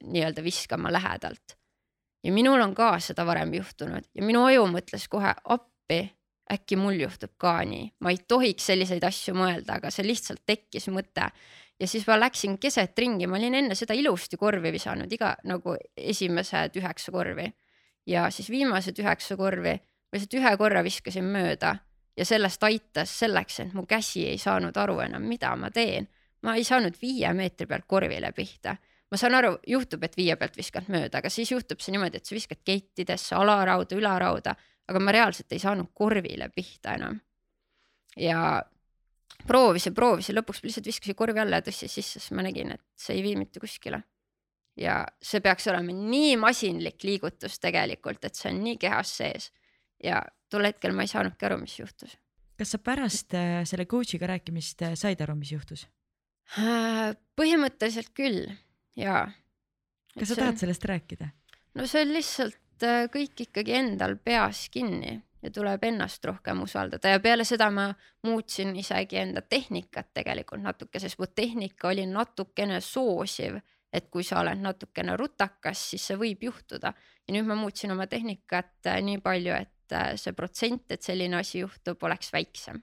D: nii-öelda viskama lähedalt. ja minul on ka seda varem juhtunud ja minu aju mõtles kohe appi, äkki mul juhtub ka nii, ma ei tohiks selliseid asju mõelda, aga see lihtsalt tekkis mõte. ja siis ma läksin keset ringi, ma olin enne seda ilusti korvi visanud iga nagu esimesed üheksa korvi ja siis viimased üheksa korvi ma lihtsalt ühe korra viskasin mööda ja sellest aitas selleks, et mu käsi ei saanud aru enam, mida ma teen. ma ei saanud viie meetri pealt korvile pihta. ma saan aru, juhtub, et viie pealt viskad mööda, aga siis juhtub see niimoodi, et sa viskad kettidesse, alarauda, ülarauda, aga ma reaalselt ei saanud korvile pihta enam. ja proovisin, proovisin, lõpuks lihtsalt viskasin korvi alla ja tõstsin sisse, siis ma nägin, et see ei vii mitte kuskile. ja see peaks olema nii masinlik liigutus tegelikult, et see on nii kehas sees ja tol hetkel ma ei saanudki aru, mis juhtus.
B: kas sa pärast äh, selle coach'iga rääkimist äh, said aru, mis juhtus?
D: põhimõtteliselt küll ja.
B: kas sa tahad sellest rääkida?
D: no see on lihtsalt äh, kõik ikkagi endal peas kinni ja tuleb ennast rohkem usaldada ja peale seda ma muutsin isegi enda tehnikat tegelikult natuke, sest mu tehnika oli natukene soosiv, et kui sa oled natukene rutakas, siis see võib juhtuda ja nüüd ma muutsin oma tehnikat äh, nii palju, et äh, see protsent, et selline asi juhtub, oleks väiksem.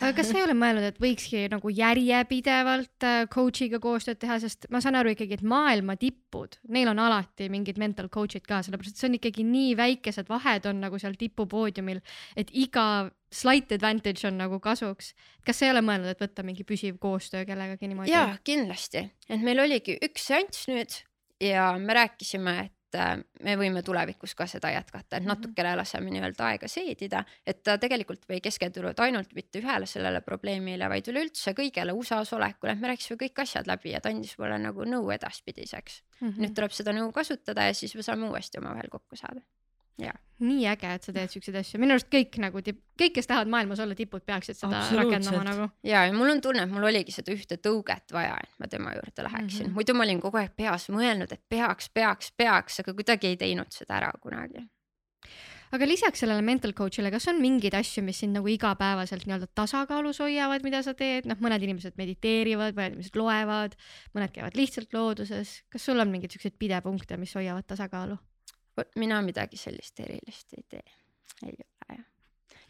A: Aga kas sa ei ole mõelnud, et võikski nagu järjepidevalt äh, coach'iga koostööd teha, sest ma saan aru ikkagi, et maailma tipud, neil on alati mingid mental coach'id ka, sellepärast et see on ikkagi nii väikesed vahed on nagu seal tipupoodiumil, et iga slight advantage on nagu kasuks. kas sa ei ole mõelnud, et võtta mingi püsiv koostöö kellegagi niimoodi?
D: jaa, kindlasti, et meil oligi üks seanss nüüd ja me rääkisime, et äh, me võime tulevikus ka seda jätkata, et
A: Mhm.
D: natukene laseme nii-öelda aega seedida, et ta tegelikult ei keskendunud ainult mitte ühele sellele probleemile, vaid üleüldse kõigele USA-s olekule, et me rääkisime kõik asjad läbi ja ta andis mulle nagu nõu edaspidiseks mm. -hmm. nüüd tuleb seda nõu kasutada ja siis me saame uuesti omavahel kokku saada. Jaa.
A: nii äge, et sa teed siukseid asju, minu arust kõik nagu tipp, kõik, kes tahavad maailmas olla tipud, peaksid seda rakendama nagu.
D: ja, ja mul on tunne, et mul oligi seda ühte tõuget vaja, et ma tema juurde läheksin mm. -hmm. muidu ma olin kogu aeg peas mõelnud, et peaks, peaks, peaks, aga kuidagi ei teinud seda ära kunagi.
A: aga lisaks sellele mental coach'ile, kas on mingeid asju, mis sind nagu igapäevaselt nii-öelda tasakaalus hoiavad, mida sa teed, noh, mõned inimesed mediteerivad, mõned inimesed loevad, mõned käivad lihtsalt looduses, kas sul on mingeid siukseid pidepunkte, mis hoiavad tasakaalu?
D: Vot mina midagi sellist erilist ei tee, ei ole jah.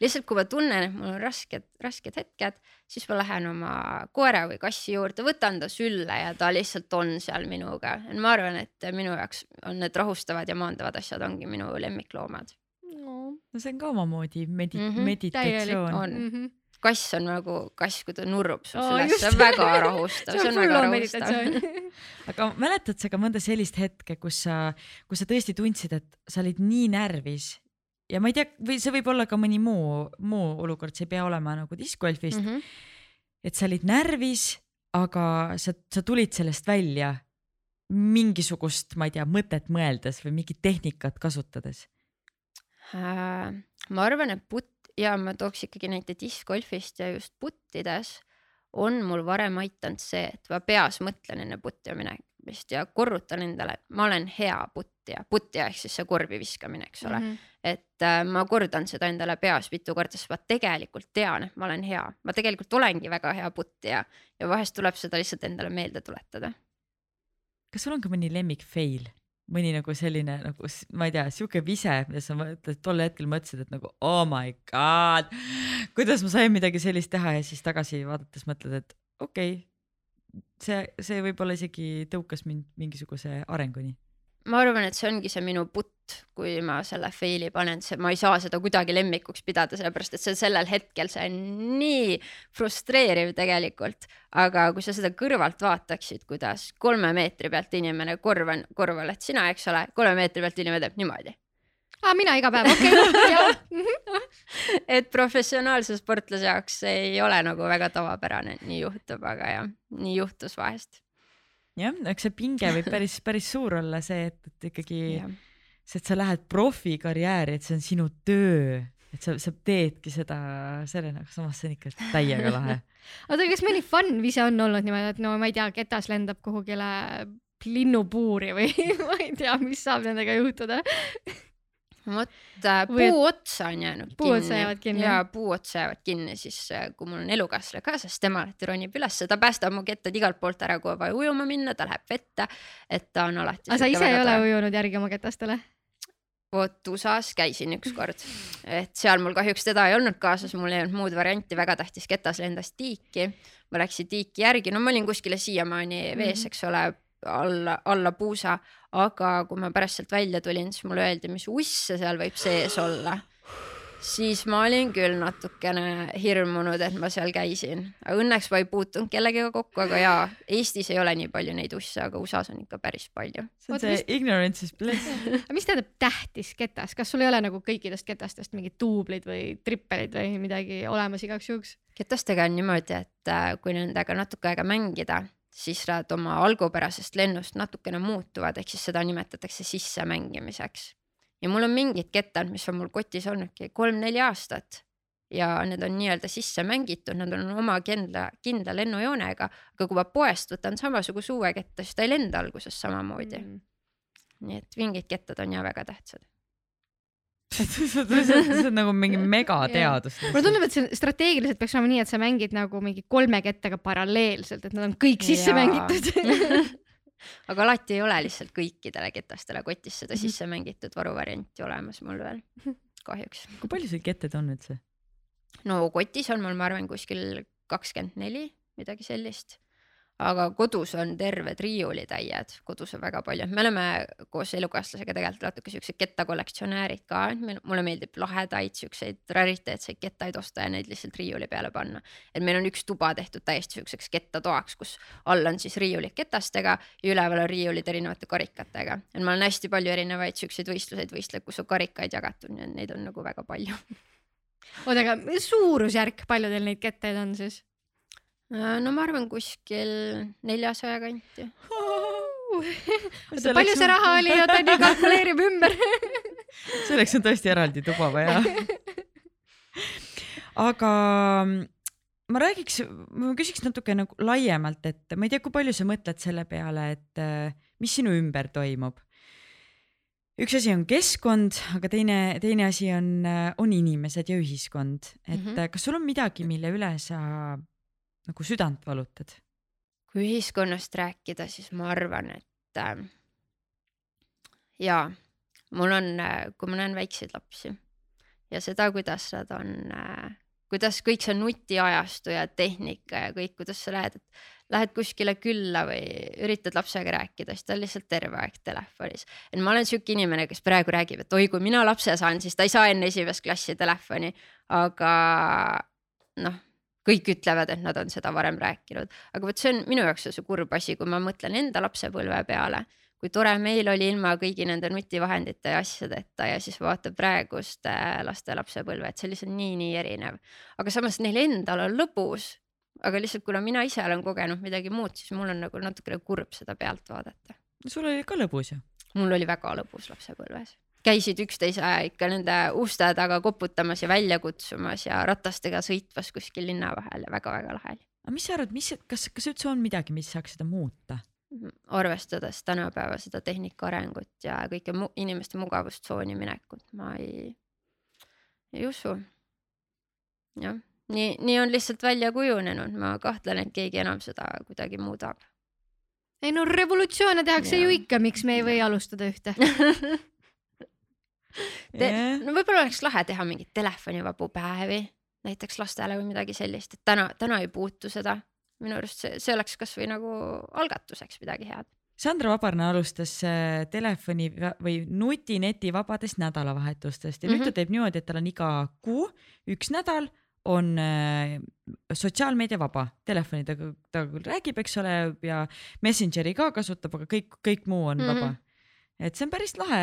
D: lihtsalt kui ma tunnen, et mul on rasked, rasked hetked, siis ma lähen oma koera või kassi juurde, võtan ta sülle ja ta lihtsalt on seal minuga. ma arvan, et minu jaoks on need rahustavad ja maandavad asjad ongi minu lemmikloomad.
B: no see on ka omamoodi medi- mm, -hmm, meditatsioon.
D: on.
A: Mhm.
D: Kass on nagu kass, kui ta nurrub sul
A: Aa,
D: üles,
A: just.
D: see on väga rahustav,
A: see on
D: väga rahustav.
B: aga mäletad sa ka mõnda sellist hetke, kus sa, kus sa tõesti tundsid, et sa olid nii närvis ja ma ei tea, või see võib olla ka mõni muu, muu olukord, see ei pea olema nagu diskgolfist mm. -hmm. et sa olid närvis, aga sa, sa tulid sellest välja mingisugust, ma ei tea, mõtet mõeldes või mingit tehnikat kasutades.
D: Äh, ma arvan, et putt ja ma tooks ikkagi näite diskgolfist ja just puttides on mul varem aidanud see, et ma peas mõtlen enne puttima minemist ja korrutan endale, et ma olen hea puttija, puttija ehk siis see korvi viskamine, eks ole mm. -hmm. et äh, ma kordan seda endale peas mitu korda, sest ma tegelikult tean, et ma olen hea, ma tegelikult olengi väga hea puttija ja vahest tuleb seda lihtsalt endale meelde tuletada.
B: kas sul on ka mõni lemmik fail? Mõni nagu selline nagu ma ei tea, sihuke vise, mida sa tol hetkel mõtlesid, et nagu oh my god, kuidas ma sain midagi sellist teha ja siis tagasi vaadates mõtled, et okei okay,, see, see võib-olla isegi tõukas mind mingisuguse arenguni.
D: ma arvan, et see ongi see minu putt, kui ma selle fail'i panen, see, ma ei saa seda kuidagi lemmikuks pidada, sellepärast et see sellel hetkel, see on nii frustreeriv tegelikult. aga kui sa seda kõrvalt vaataksid, kuidas kolme meetri pealt inimene, korv on, korv oled sina, eks ole, kolme meetri pealt inimene teeb niimoodi.
A: aa, mina iga päev, okei okay. jah.
D: et professionaalse sportlase jaoks see ei ole nagu väga tavapärane, nii juhtub, aga jah, nii juhtus vahest.
B: jah, eks see pinge võib päris, päris suur olla, see, et, et ikkagi
D: jah,
B: see, et sa lähed profikarjääri, et see on sinu töö, et sa, sa teedki seda sellena, aga samas see on ikka täiega lahe.
A: oota, kas mõni fun vise on olnud niimoodi, et no ma ei tea, ketas lendab kuhugile linnupuuri või ma ei tea, mis saab nendega juhtuda.
D: vot äh, puu otsa on jäänud
A: Puu otsa jäävad kinni,
D: ja puu otsa jäävad kinni, siis äh, kui mul on elukaaslane ka, sest tema alati ronib ülesse, ta päästab mu kettad igalt poolt ära, kui on vaja ujuma minna, ta läheb vette, et ta on alati.
A: aga sa ise ei ole ujunud järgi oma ketastele?
D: Vot USA-s käisin ükskord, et seal mul kahjuks teda ei olnud kaasas, mul ei olnud muud varianti, väga tähtis ketas lendas tiiki. ma läksin tiiki järgi, no ma olin kuskile siiamaani vees,
A: Mhm.
D: eks ole, alla, alla puusa, aga kui ma pärast sealt välja tulin, siis mulle öeldi, mis usse seal võib sees olla. Siis ma olin küll natukene hirmunud, et ma seal käisin, aga õnneks ma ei puutunud kellegagi kokku, aga jaa, Eestis ei ole nii palju neid usse, aga USA-s on ikka päris palju.
B: see on
A: Oota,
B: see
A: mis-
B: ignorance is bliss.
A: aga mis tähendab tähtis ketas, kas sul ei ole nagu kõikidest ketastest mingid duublid või trippelid või midagi olemas igaks juhuks?
D: ketastega on niimoodi, et äh, kui nendega natuke aega mängida, siis nad oma algupärasest lennust natukene muutuvad, ehk siis seda nimetatakse sissemängimiseks. Ja mul on mingid kettad, mis on mul kotis olnudki kolm-neli aastat ja need on nii-öelda sisse mängitud, nad on oma kindla, kindla lennujoonega, aga kui ma poest võtan samasuguse uue ketta, siis ta ei lenda alguses samamoodi mm.. nii et mingid kettad on ja väga tähtsad.
B: see on- see on nagu mingi megateadus.
A: mulle tundub, et see strateegiliselt peaks olema nii, et sa mängid nagu mingi kolme kettaga paralleelselt, et nad on kõik sisse
D: Jaa.
A: mängitud.
D: aga alati ei ole lihtsalt kõikidele ketastele kotis seda
A: Mhm.
D: sisse mängitud varuvarianti olemas mul veel, kahjuks.
B: kui palju sul ketted on üldse?
D: no kotis on mul, ma arvan, kuskil kakskümmend neli, midagi sellist. Aga kodus on terved riiulitäied, kodus on väga palju, me oleme koos elukaaslasega tegelikult natuke siuksed kettakollektsionäärid ka, et mulle meeldib lahedaid siukseid rariteetseid kettaid osta ja neid lihtsalt riiuli peale panna. et meil on üks tuba tehtud täiesti siukseks kettatoaks, kus all on siis riiulid ketastega ja üleval on riiulid erinevate karikatega. et ma olen hästi palju erinevaid siukseid võistluseid võistlenud, kus on karikaid jagatud, nii et neid on nagu väga palju.
A: oota, aga suurusjärk, palju teil neid kettaid on siis?
D: Äh, no ma arvan kuskil neljasaja kanti.
A: oota, palju see raha oli, oota nii kalkuleerib ümber.
B: selleks on tõesti eraldi tuba vaja. aga ma räägiks, ma küsiks natuke nagu laiemalt, et ma ei tea, kui palju sa mõtled selle peale, et äh, mis sinu ümber toimub. üks asi on keskkond, aga teine, teine asi on, on inimesed ja ühiskond, et mm. -hmm. kas sul on midagi, mille üle sa nagu südant valutad?
D: kui ühiskonnast rääkida, siis ma arvan, et äh, jaa, mul on, kui ma näen väikseid lapsi ja seda, kuidas nad on äh,, kuidas kõik see nutiajastu ja tehnika ja kõik, kuidas sa lähed, et lähed kuskile külla või üritad lapsega rääkida, siis ta on lihtsalt terve aeg telefonis. et ma olen sihuke inimene, kes praegu räägib, et oi, kui mina lapse saan, siis ta ei saa enne esimest klassi telefoni, aga noh, kõik ütlevad, et nad on seda varem rääkinud, aga vot see on minu jaoks on see kurb asi, kui ma mõtlen enda lapsepõlve peale, kui tore meil oli ilma kõigi nende nutivahendite ja asjadeta ja siis vaata praeguste laste lapsepõlve, et see lihtsalt nii-nii erinev. aga samas neil endal on lõbus, aga lihtsalt kuna mina ise olen kogenud midagi muud, siis mul on nagu natukene kurb seda pealt vaadata.
B: sul oli ka lõbus ju.
D: mul oli väga lõbus lapsepõlves, käisid üksteise ikka nende uste taga koputamas ja välja kutsumas ja ratastega sõitmas kuskil linna vahel ja väga-väga lahe oli.
B: aga mis sa arvad, mis, kas, kas üldse on midagi, mis saaks seda muuta?
D: arvestades tänapäeva seda tehnika arengut ja kõike mu inimeste mugavustsooni minekut, ma ei, ei usu. jah, nii, nii on lihtsalt välja kujunenud, ma kahtlen, et keegi enam seda kuidagi muudab.
A: ei no revolutsioone tehakse
D: Jaa.
A: ju ikka, miks me ei või alustada ühte?
D: Te, no võib-olla oleks lahe teha mingeid telefonivabu päevi näiteks lastele või midagi sellist, et täna, täna ei puutu seda. minu arust see, see oleks kasvõi nagu algatuseks midagi head.
B: Sandra Vabarna alustas äh, telefoni või nutineti vabadest nädalavahetustest ja mm -hmm. nüüd
D: Mhm.
B: ta teeb niimoodi, et tal on iga kuu üks nädal on äh, sotsiaalmeedia vaba, telefoni ta, ta küll räägib, eks ole, ja Messengeri ka kasutab, aga kõik, kõik muu on mm -hmm.
D: Mhm.
B: vaba. Et see on päris lahe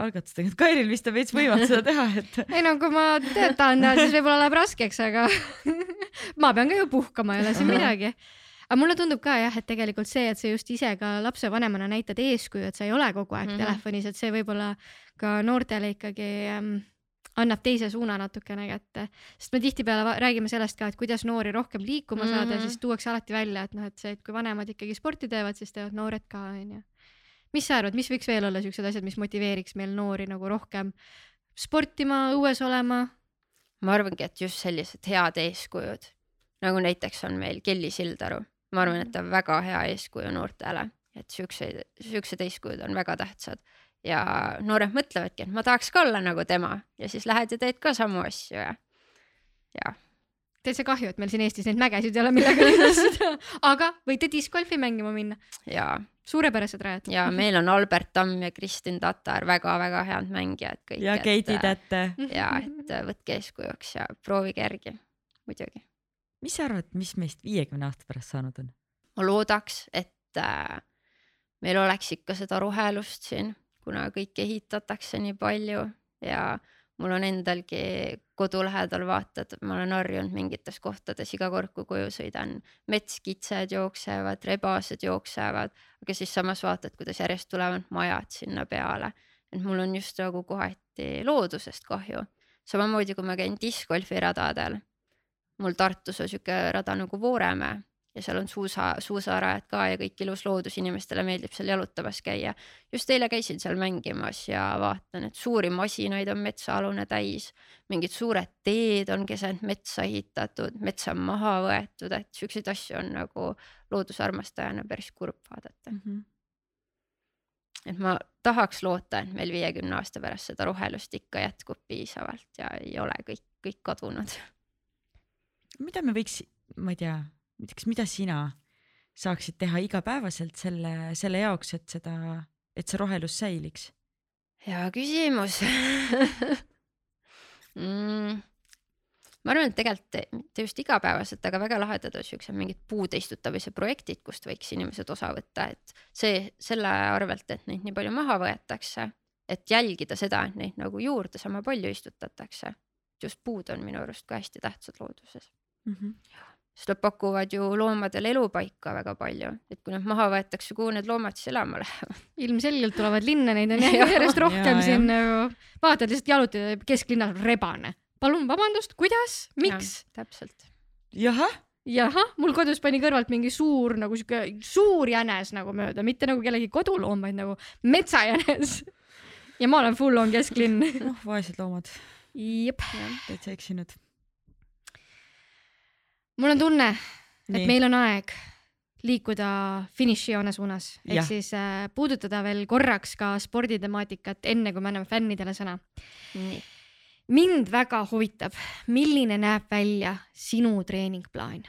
B: algatus tegelikult, Kairil vist on veits võimatu seda teha, et
A: ei no kui ma töötan, siis võib-olla läheb raskeks, aga ma pean ka ju puhkama, ei ole siin midagi. aga mulle tundub ka jah, et tegelikult see, et sa just ise ka lapsevanemana näitad eeskuju, et sa ei ole kogu aeg mm. -hmm. telefonis, et see võib-olla ka noortele ikkagi ähm, annab teise suuna natukene kätte, sest me tihtipeale räägime sellest ka, et kuidas noori rohkem liikuma saada mm, -hmm.
D: Mhm.
A: siis tuuakse alati välja, et noh, et see, et kui vanemad ikkagi sporti teevad, siis teevad noored ka onju. Mis sa arvad, mis võiks veel olla siuksed asjad, mis motiveeriks meil noori nagu rohkem sportima, õues olema?
D: ma arvangi, et just sellised head eeskujud. Nagu näiteks on meil Kelly Sildaru, ma arvan, et ta on väga hea eeskuju noortele, et siukseid, siuksed eeskujud on väga tähtsad. Ja noored mõtlevadki, et ma tahaks ka olla nagu tema. Ja siis lähed ja teed ka samu asju ja, ja
A: täitsa kahju, et meil siin Eestis neid mägesid ei ole, millega linnastada, aga võite discgolfi mängima minna,
D: ja,
A: suurepärased rajad.
D: ja meil on Albert Tamm ja Kristin Tatar väga-väga head mängijad kõik.
B: ja Keiti Tätte.
D: ja et äh, võtke eeskujuks ja proovige järgi, muidugi.
B: mis sa arvad, mis meist viiekümne aasta pärast saanud on?
D: ma loodaks, et äh, meil oleks ikka seda rohelust siin, kuna kõike ehitatakse nii palju ja mul on endalgi kodu lähedal vaata, et ma olen harjunud mingites kohtades iga kord, kui koju sõidan, metskitsed jooksevad, rebased jooksevad, aga siis samas vaatad, kuidas järjest tulevad majad sinna peale. et mul on just nagu kohati loodusest kahju. samamoodi, kui ma käin discgolfi radadel, mul Tartus on sihuke rada nagu Vooremäe ja seal on suusa, suusarajad ka ja kõik ilus loodus, inimestele meeldib seal jalutamas käia. just eile käisin seal mängimas ja vaatan, et suuri masinaid on metsaalune täis, mingid suured teed on keset metsa ehitatud, metsa on maha võetud, et siukseid asju on nagu loodusarmastajana päris kurb vaadata. et ma tahaks loota, et meil viiekümne aasta pärast seda rohelust ikka jätkub piisavalt ja ei ole kõik, kõik kadunud
B: mida me võiks, ma ei tea, näiteks mida sina saaksid teha igapäevaselt selle, selle jaoks, et seda, et see rohelus säiliks?
D: hea küsimus mm,. ma arvan, et tegelikult mitte just igapäevaselt, aga väga lahedad on siuksed mingid puude istutamise projektid, kust võiks inimesed osa võtta, et see selle arvelt, et neid nii palju maha võetakse, et jälgida seda, et neid nagu juurde sama palju istutatakse. just puud on minu arust ka hästi tähtsad looduses.
B: mm. -hmm.
D: Sest nad pakuvad ju loomadele elupaika väga palju, et kui nad maha võetakse, kuhu need loomad siis elama lähevad?
A: ilmselgelt tulevad linna, neid on järjest rohkem
B: Jaa,
A: siin nagu, vaatad lihtsalt jalutad kesklinnas rebane. palun vabandust, kuidas, miks?
D: täpselt.
B: jahah,
A: jahah, mul kodus pani kõrvalt mingi suur nagu siuke suur jänes nagu mööda, mitte nagu kellegi koduloom, vaid nagu metsajänes. ja ma olen full on kesklinn.
B: noh vaesed loomad,
A: jep,
B: täitsa eksinud.
A: Mul on tunne, et meil on aeg liikuda finišijoone suunas, ehk siis äh, puudutada veel korraks ka sporditemaatikat, enne kui me anname fännidele sõna. mind väga huvitab, milline näeb välja sinu treeningplaan?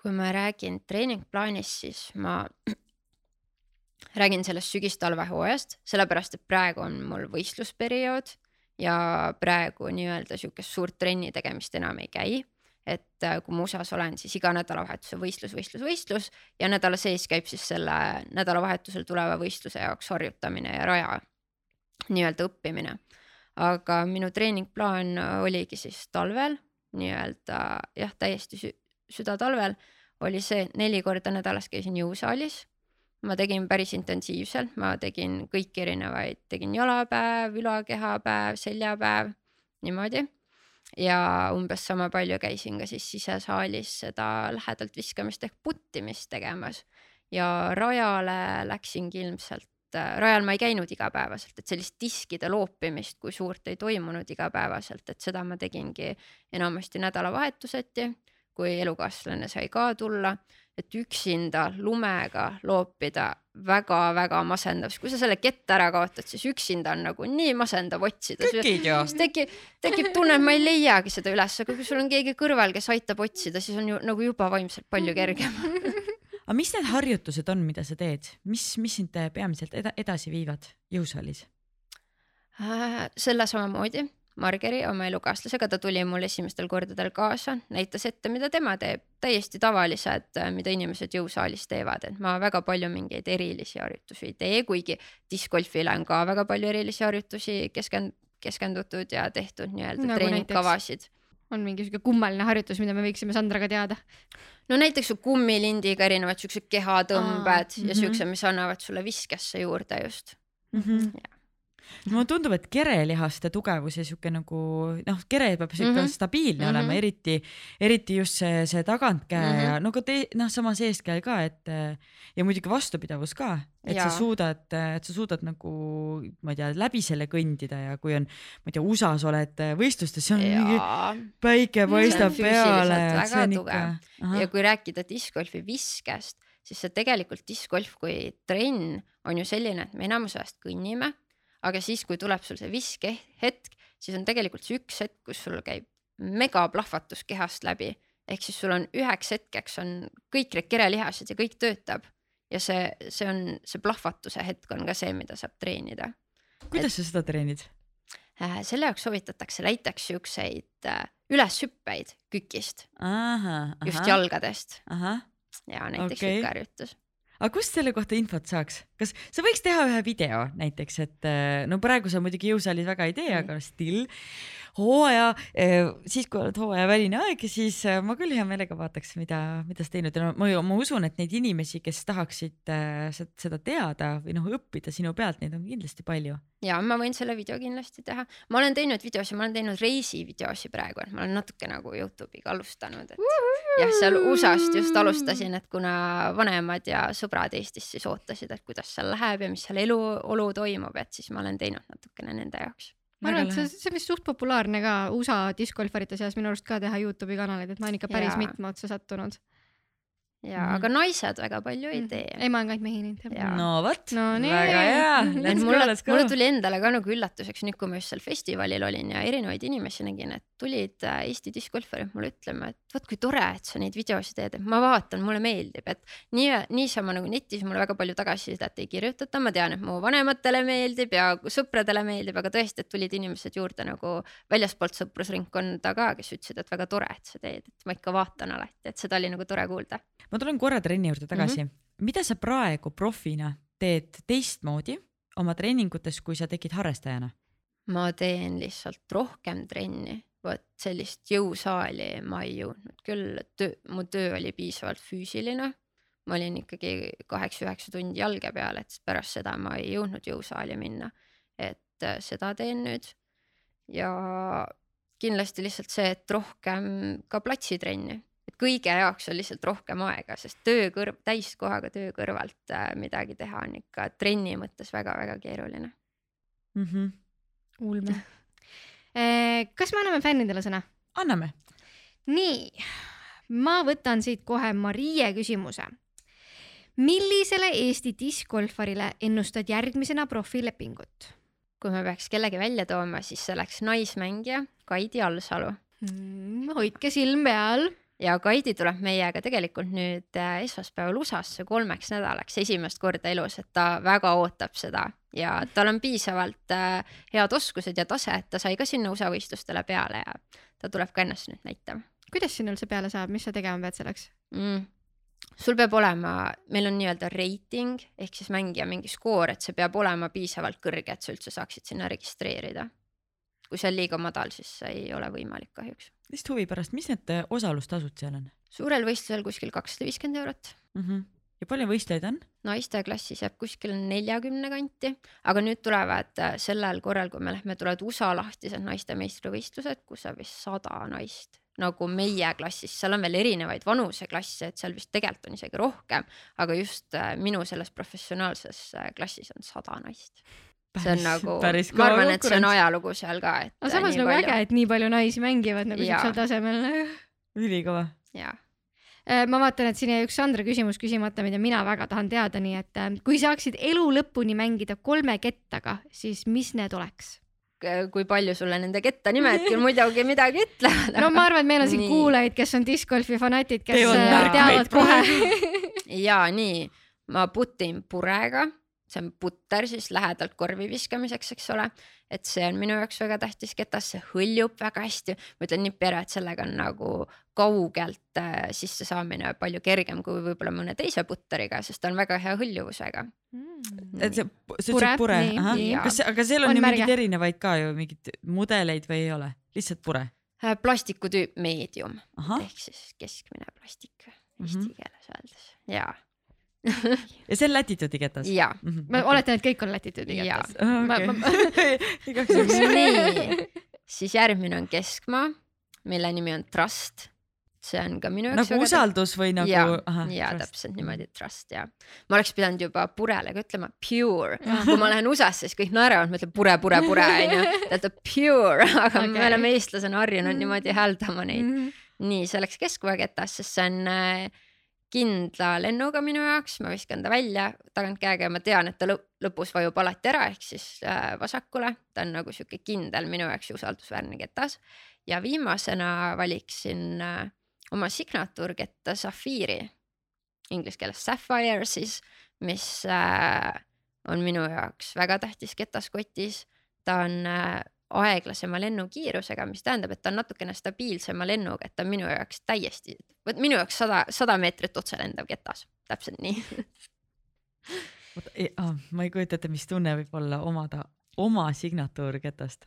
D: kui ma räägin treeningplaanist, siis ma räägin sellest sügis-talvehooajast, sellepärast et praegu on mul võistlusperiood ja praegu nii-öelda siukest suurt trenni tegemist enam ei käi. et äh, kui ma USA-s olen, siis iga nädalavahetuse võistlus, võistlus, võistlus ja nädala sees käib siis selle nädalavahetusel tuleva võistluse jaoks harjutamine ja raja nii-öelda õppimine. aga minu treeningplaan oligi siis talvel nii-öelda jah, täiesti sü südatalvel oli see, neli korda nädalas käisin jõusaalis. Ma tegin päris intensiivselt, ma tegin kõiki erinevaid, tegin jalapäev, ülakehapäev, seljapäev, niimoodi. ja umbes sama palju käisin ka siis sisesaalis seda lähedalt viskamist ehk puttimist tegemas ja rajale läksingi ilmselt rajal ma ei käinud igapäevaselt, et sellist diskide loopimist kui suurt ei toimunud igapäevaselt, et seda ma tegingi enamasti nädalavahetuseti, kui elukaaslane sai ka tulla, et üksinda lumega loopida väga-väga masendav, sest kui sa selle kette ära kaotad, siis üksinda on nagu nii masendav otsida. siis tekib, tekib tunne, et ma ei leiagi seda üles, aga kui sul on keegi kõrval, kes aitab otsida, siis on ju nagu juba vaimselt palju kergem.
B: aga mis need harjutused on, mida sa teed, mis, mis sind peamiselt eda edasi viivad jõusaalis?
D: Äh, selle samamoodi Margeri oma elukaaslasega, ta tuli mul esimestel kordadel kaasa, näitas ette, mida tema teeb, täiesti tavalised, mida inimesed jõusaalis teevad, et ma väga palju mingeid erilisi harjutusi ei tee, kuigi discgolfile on ka väga palju erilisi harjutusi keskend-, keskendutud ja tehtud nii-öelda
A: Nagu
D: treeningkavasid.
A: on mingi siuke kummaline harjutus, mida me võiksime Sandraga teada?
D: no näiteks su kummilindiga erinevad siuksed kehatõmbed
A: Aa,
D: ja
B: mhm.
D: siuksed, mis annavad sulle viskesse juurde just.
B: Mm -hmm. Mulle tundub, et kerelihaste tugevus ja sihuke nagu noh, kere peab sihuke mm
D: Mhm.
B: -hmm. stabiilne mm -hmm. olema,
D: Mhm.
B: eriti, eriti just see, see tagantkäe mm
D: Mhm.
B: -hmm. ja no ka te, noh, samas eeskäel ka, et ja muidugi vastupidavus ka, et
D: Jaa.
B: sa suudad, et sa suudad nagu ma ei tea, läbi selle kõndida ja kui on, ma ei tea, USA-s oled võistlustes, siis on mingi
D: jaa
B: päike paistab peale,
D: väga
B: see
D: tugev.
B: ikka.
D: ja kui rääkida discgolfi viskest, siis see tegelikult discgolf kui trenn on ju selline, et me enamus ajast kõnnime, aga siis, kui tuleb sul see viskehetk, siis on tegelikult see üks hetk, kus sul käib megaplahvatus kehast läbi. ehk siis sul on üheks hetkeks on kõik need kerelihased ja kõik töötab ja see, see on see plahvatuse hetk on ka see, mida saab treenida.
B: kuidas sa seda treenid?
D: Äh, selle jaoks soovitatakse näiteks siukseid äh, üleshüppeid kükist, just jalgadest ja näiteks okay. hüppeharjutus.
B: Aga kust selle kohta infot saaks, kas sa võiks teha ühe video näiteks, et äh, no praegu sa muidugi jõusaalis väga ei tee, aga still hooaja, siis kui oled hooajaväline aeg, siis äh, ma küll hea meelega vaataks, mida, mida sa teinud ja no ma, ma usun, et neid inimesi, kes tahaksid se- seda teada või noh, õppida sinu pealt, neid on kindlasti palju.
D: ja ma võin selle video kindlasti teha, ma olen teinud videosi, ma olen teinud reisivideosi praegu, et ma olen natuke nagu Youtube'iga alustanud, et jah, seal USA-st just alustasin, et kuna vanemad ja sõbrad Eestis siis ootasid, et kuidas seal läheb ja mis seal eluolu toimub, et siis ma olen teinud natukene nende jaoks.
A: Ma arvan, et see, see on vist suht populaarne ka USA discgolfarite seas minu arust ka teha Youtube'i kanaleid, et ma olen ikka päris
D: Jaa.
A: mitme otsa sattunud.
D: ja
B: Mhm.
D: aga naised väga palju ei tee.
A: ei, ma olen ka ainult mehi näinud jah.
D: Jaa.
B: no vot
A: No
B: väga hea,
D: mulle, mulle tuli endale ka nagu üllatuseks nüüd, kui ma just seal festivalil olin ja erinevaid inimesi nägin, et tulid äh, Eesti discgolfarid mulle ütlema, et vot kui tore, et sa neid videosid teed, et ma vaatan, mulle meeldib, et nii, niisama nagu netis mulle väga palju tagasisidet ei kirjutata, ma tean, et mu vanematele meeldib ja sõpradele meeldib, aga tõesti, et tulid inimesed juurde nagu väljaspoolt sõprusringkonda ka, kes ütlesid, et väga tore, et sa teed, et ma ikka vaatan alati, et seda oli nagu tore kuulda.
B: ma tulen korra trenni juurde tagasi mm. -hmm. mida sa praegu profina teed teistmoodi oma treeningutes, kui sa tegid harrastajana?
D: ma teen lihtsalt rohkem trenni, vot sellist jõusaali ma ei jõudnud küll, et töö, mu töö oli piisavalt füüsiline. ma olin ikkagi kaheksa-üheksa tundi jalge peal, et pärast seda ma ei jõudnud jõusaali minna. et äh, seda teen nüüd. ja kindlasti lihtsalt see, et rohkem ka platsitrenni, et kõige jaoks on lihtsalt rohkem aega, sest töö kõrv, täiskohaga töö kõrvalt äh, midagi teha on ikka trenni mõttes väga-väga keeruline.
B: mm. -hmm.
A: ulme. Kas me anname fännidele sõna?
B: anname.
A: nii, ma võtan siit kohe Marie küsimuse. millisele Eesti diskgolfarile ennustad järgmisena profilepingut
D: kui me peaks kellegi välja tooma, siis see oleks naismängija Kaidi Alsalu
A: mm,? hoidke silm peal.
D: ja Kaidi tuleb meiega tegelikult nüüd äh, esmaspäeval USA-sse kolmeks nädalaks esimest korda elus, et ta väga ootab seda ja tal on piisavalt äh, head oskused ja tase, et ta sai ka sinna USA võistlustele peale ja ta tuleb ka ennast nüüd näitama
A: kuidas sinna üldse peale saab, mis sa tegema pead selleks?
D: mm.. sul peab olema, meil on nii-öelda reiting ehk siis mängija mingi skoor, et see peab olema piisavalt kõrge, et sa üldse saaksid sinna registreerida. kui see on liiga madal, siis see ei ole võimalik kahjuks.
B: lihtsalt huvi pärast, mis need äh, osalustasud seal on
D: suurel võistlusel kuskil kakssada viiskümmend eurot,
B: mm? -hmm. Ja palju võistlejaid on?
D: naiste klassis jääb kuskil neljakümne kanti, aga nüüd tulevad äh, sellel korral, kui me lähme, tulevad USA lahtised naiste meistrivõistlused, kus on vist sada naist nagu meie klassis, seal on veel erinevaid vanuseklasse, et seal vist tegelikult on isegi rohkem, aga just äh, minu selles professionaalses äh, klassis on sada naist. see on nagu, ma arvan, et see on ajalugu seal ka, et.
A: aga samas nagu äge, et nii palju naisi mängivad nagu siuksel tasemel.
B: ülikõva.
D: jaa,
A: ma vaatan, et siin jäi üks Sandra küsimus küsimata, mida mina väga tahan teada, nii et äh, kui saaksid elu lõpuni mängida kolme kettaga, siis mis need oleks?
D: kui palju sulle nende ketta nimed küll muidugi midagi ütlevad.
A: no ma arvan, et meil on siin kuulajaid, kes on discgolfi fanatid, kes
B: Teevad
A: äh, teavad
B: kohe.
A: kohe.
D: ja nii, ma putin purega, see on putter siis lähedalt korvi viskamiseks, eks ole. Et see on minu jaoks väga tähtis ketas, see hõljub väga hästi. ma ütlen nii pere, et sellega on nagu kaugelt äh, sisse saamine palju kergem kui võib-olla mõne teise putteriga, sest ta on väga hea hõljuvusega.
B: et see, sa
A: Pure,
B: pure kas, aga seal on,
A: On
B: ju
A: märge.
B: mingeid erinevaid ka ju mingeid mudeleid või ei ole, lihtsalt pure?
D: Äh, plastikutüüp medium
B: ahah,
D: ehk siis keskmine plastik
B: Mhm.
D: eesti keeles öeldes ja,
B: ja see on latitude'i ketas?
D: ja
A: ma oletan, et kõik on latitude'i
D: Jaa.
A: ketas.
B: Igaks juhuks.
D: nii, siis järgmine on keskmaa, mille nimi on Trust. see on ka minu jaoks
B: nagu usaldus või nagu
D: ja,
B: ahah,
D: ja
B: trust.
D: täpselt niimoodi trust ja ma oleks pidanud juba purele ka ütlema pure, kui ma lähen USA-sse, siis kõik naeravad, ma ütlen pure, pure, pure onju, ta ütleb pure, aga okay. Me oleme eestlasena harjunud
A: Mm.
D: niimoodi hääldama neid.
A: Mhm.
D: nii, see oleks keskväeketas, sest see on äh, kindla lennuga minu jaoks, ma viskan ta välja tagantkäega ja ma tean, et ta lõp lõpus vajub alati ära, ehk siis äh, vasakule, ta on nagu sihuke kindel minu jaoks ja usaldusväärne ketas. ja viimasena valiksin äh, oma signatuurketta Safiiri, inglise keeles Sapphire siis, mis äh, on minu jaoks väga tähtis ketas kotis. ta on aeglasema lennukiirusega, mis tähendab, et ta on natukene stabiilsema lennuga, et ta on minu jaoks täiesti, vot minu jaoks sada, sada meetrit otse lendav ketas, täpselt nii.
B: ma ei kujuta ette, mis tunne võib olla omada oma signatuurketast.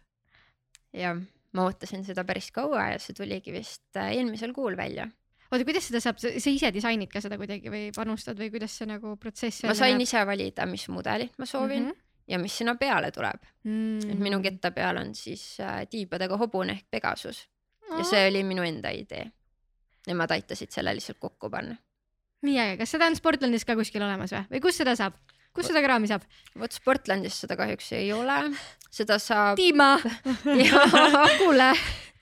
D: jah, ma ootasin seda päris kaua ja see tuligi vist äh, eelmisel kuul välja.
A: oota, kuidas seda saab, sa ise disainid ka seda kuidagi või panustad või kuidas see nagu protsess
D: ma sain ise valida, mis mudelit ma soovin mm. -hmm. Ja mis sinna peale tuleb
A: mm.
D: et minu ketta peal on siis äh, tiibadega hobune ehk Pegasus ja see oli minu enda idee. Nemad aitasid selle lihtsalt kokku panna.
A: nii äge, kas seda on Sportlandis ka kuskil olemas või, või kus seda saab, kus seda kraami saab?
D: vot Sportlandis seda kahjuks ei ole, seda saab Jaa.
A: kuule,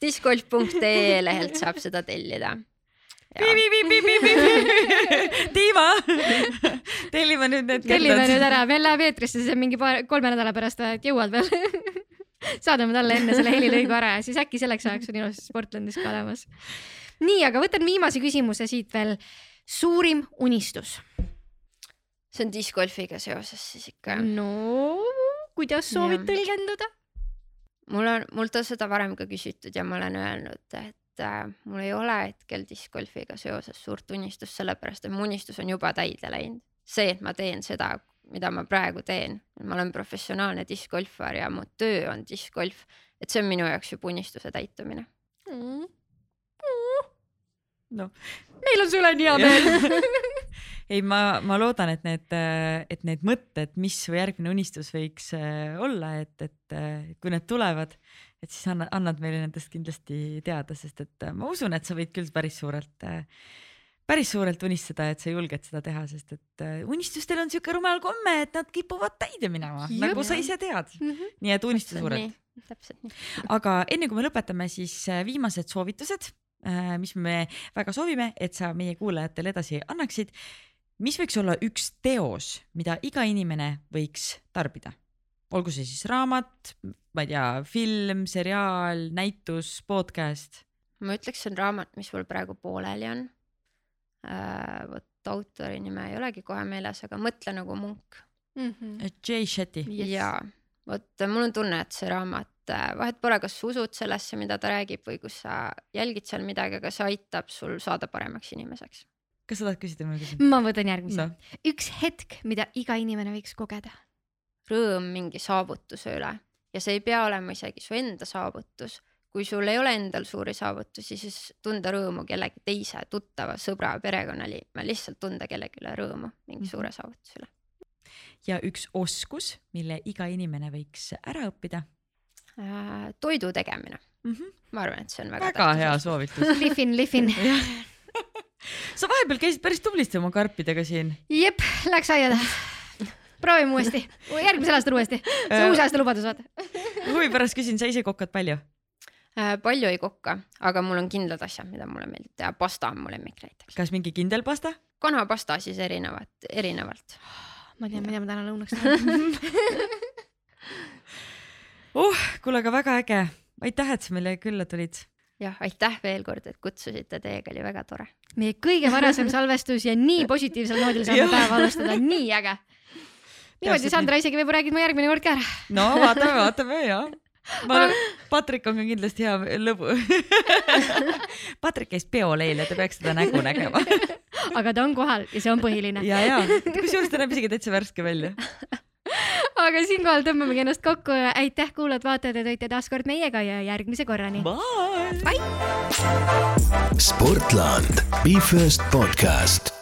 D: discgolf.ee lehelt saab seda tellida.
B: Tiiva, tellime nüüd need
A: tellime nüüd ära, meil läheb eetrisse see mingi paar, kolme nädala pärast, et jõuad veel. saadame talle enne selle helilõigu ära ja siis äkki selleks ajaks on ilusti Sportlandis ka olemas. nii, aga võtan viimase küsimuse siit veel. suurim unistus?
D: see on discgolfiga seoses siis ikka.
A: no kuidas soovid
D: Jah.
A: tõlgendada?
D: mul on, mult on seda varem ka küsitud ja ma olen öelnud, et äh, mul ei ole hetkel discgolfiga seoses suurt unistust, sellepärast et mu unistus on juba täide läinud. see, et ma teen seda, mida ma praegu teen, ma olen professionaalne discgolfar ja mu töö on discgolf, et see on minu jaoks juba unistuse täitumine.
B: noh,
A: meil on sulle nii hea meel.
B: ei, ma, ma loodan, et need, et need mõtted, mis su järgmine unistus võiks äh, olla, et, et äh, kui need tulevad, et siis anna, annad meile nendest kindlasti teada, sest et äh, ma usun, et sa võid küll päris suurelt, päris suurelt unistada, et sa julged seda teha, sest et äh, unistustel on siuke rumal komme, et nad kipuvad täide minema, nagu sa ise tead. nii et unista suurelt.
D: täpselt nii.
B: aga enne kui me lõpetame, siis äh, viimased soovitused, mis me väga soovime, et sa meie kuulajatele edasi annaksid. mis võiks olla üks teos, mida iga inimene võiks tarbida? Olgu see siis raamat, ma ei tea, film, seriaal, näitus, podcast.
D: ma ütleks, see on raamat, mis mul praegu pooleli on. vot autori nime ei olegi kohe meeles, aga Mõtle nagu munk.
B: Jay Shetty.
A: Yes.
D: ja vot mul on tunne, et see raamat, vahet pole, kas sa usud sellesse, mida ta räägib või kus sa jälgid seal midagi, aga see aitab sul saada paremaks inimeseks.
B: kas sa tahad küsida, ma küsin?
A: ma võtan järgmise
B: no..
A: üks hetk, mida iga inimene võiks kogeda.
D: Rõõm mingi saavutuse üle ja see ei pea olema isegi su enda saavutus. kui sul ei ole endal suuri saavutusi, siis tunda rõõmu kellegi teise tuttava, sõbra, perekonnaliikme, lihtsalt tunda kellegi üle rõõmu mingi
B: Mhm.
D: suure saavutuse üle.
B: ja üks oskus, mille iga inimene võiks ära õppida
D: Äh, toidu tegemine,
B: mm. -hmm.
D: ma arvan, et see on väga,
B: väga hea soovitus.
A: lihvin, lihvin.
B: sa vahepeal käisid päris tublisti oma karpidega siin.
A: jep, läks aia taha. Proovime uuesti, järgmisel aastal uuesti. see
B: Äh.
A: on uus aasta lubadus, vaata.
B: huvi pärast küsin, sa ise kokkad palju?
D: Äh, palju ei kokka, aga mul on kindlad asjad, mida mulle meeldib teha, pasta on mu lemmik näiteks.
B: kas mingi kindel pasta?
D: kanapasta siis erinevat, erinevalt.
A: ma tean, mida ma täna lõunaks teen.
B: uh, kuule, aga väga äge. aitäh, et sa meile külla tulid.
D: jah, aitäh veel kord, et kutsusite, teiega oli väga tore.
A: meie kõige varasem salvestus ja nii positiivsel noodil saame päeva alustada, nii äge. niimoodi, Sandra, isegi võib-olla räägid ma järgmine kord ka ära.
B: no vaatame, vaatame ja. ma, Patrik on ka kindlasti hea lõbu. Patrik käis peol eile, te peaks seda nägu nägema.
A: aga ta on kohal ja see on põhiline.
B: ja, ja kusjuures ta näeb isegi täitsa värske välja.
A: aga siinkohal tõmbamegi ennast kokku. aitäh, kuulajad-vaatajad, et olite taas kord meiega ja järgmise korrani.
B: Bye.
C: Sportland, Be First podcast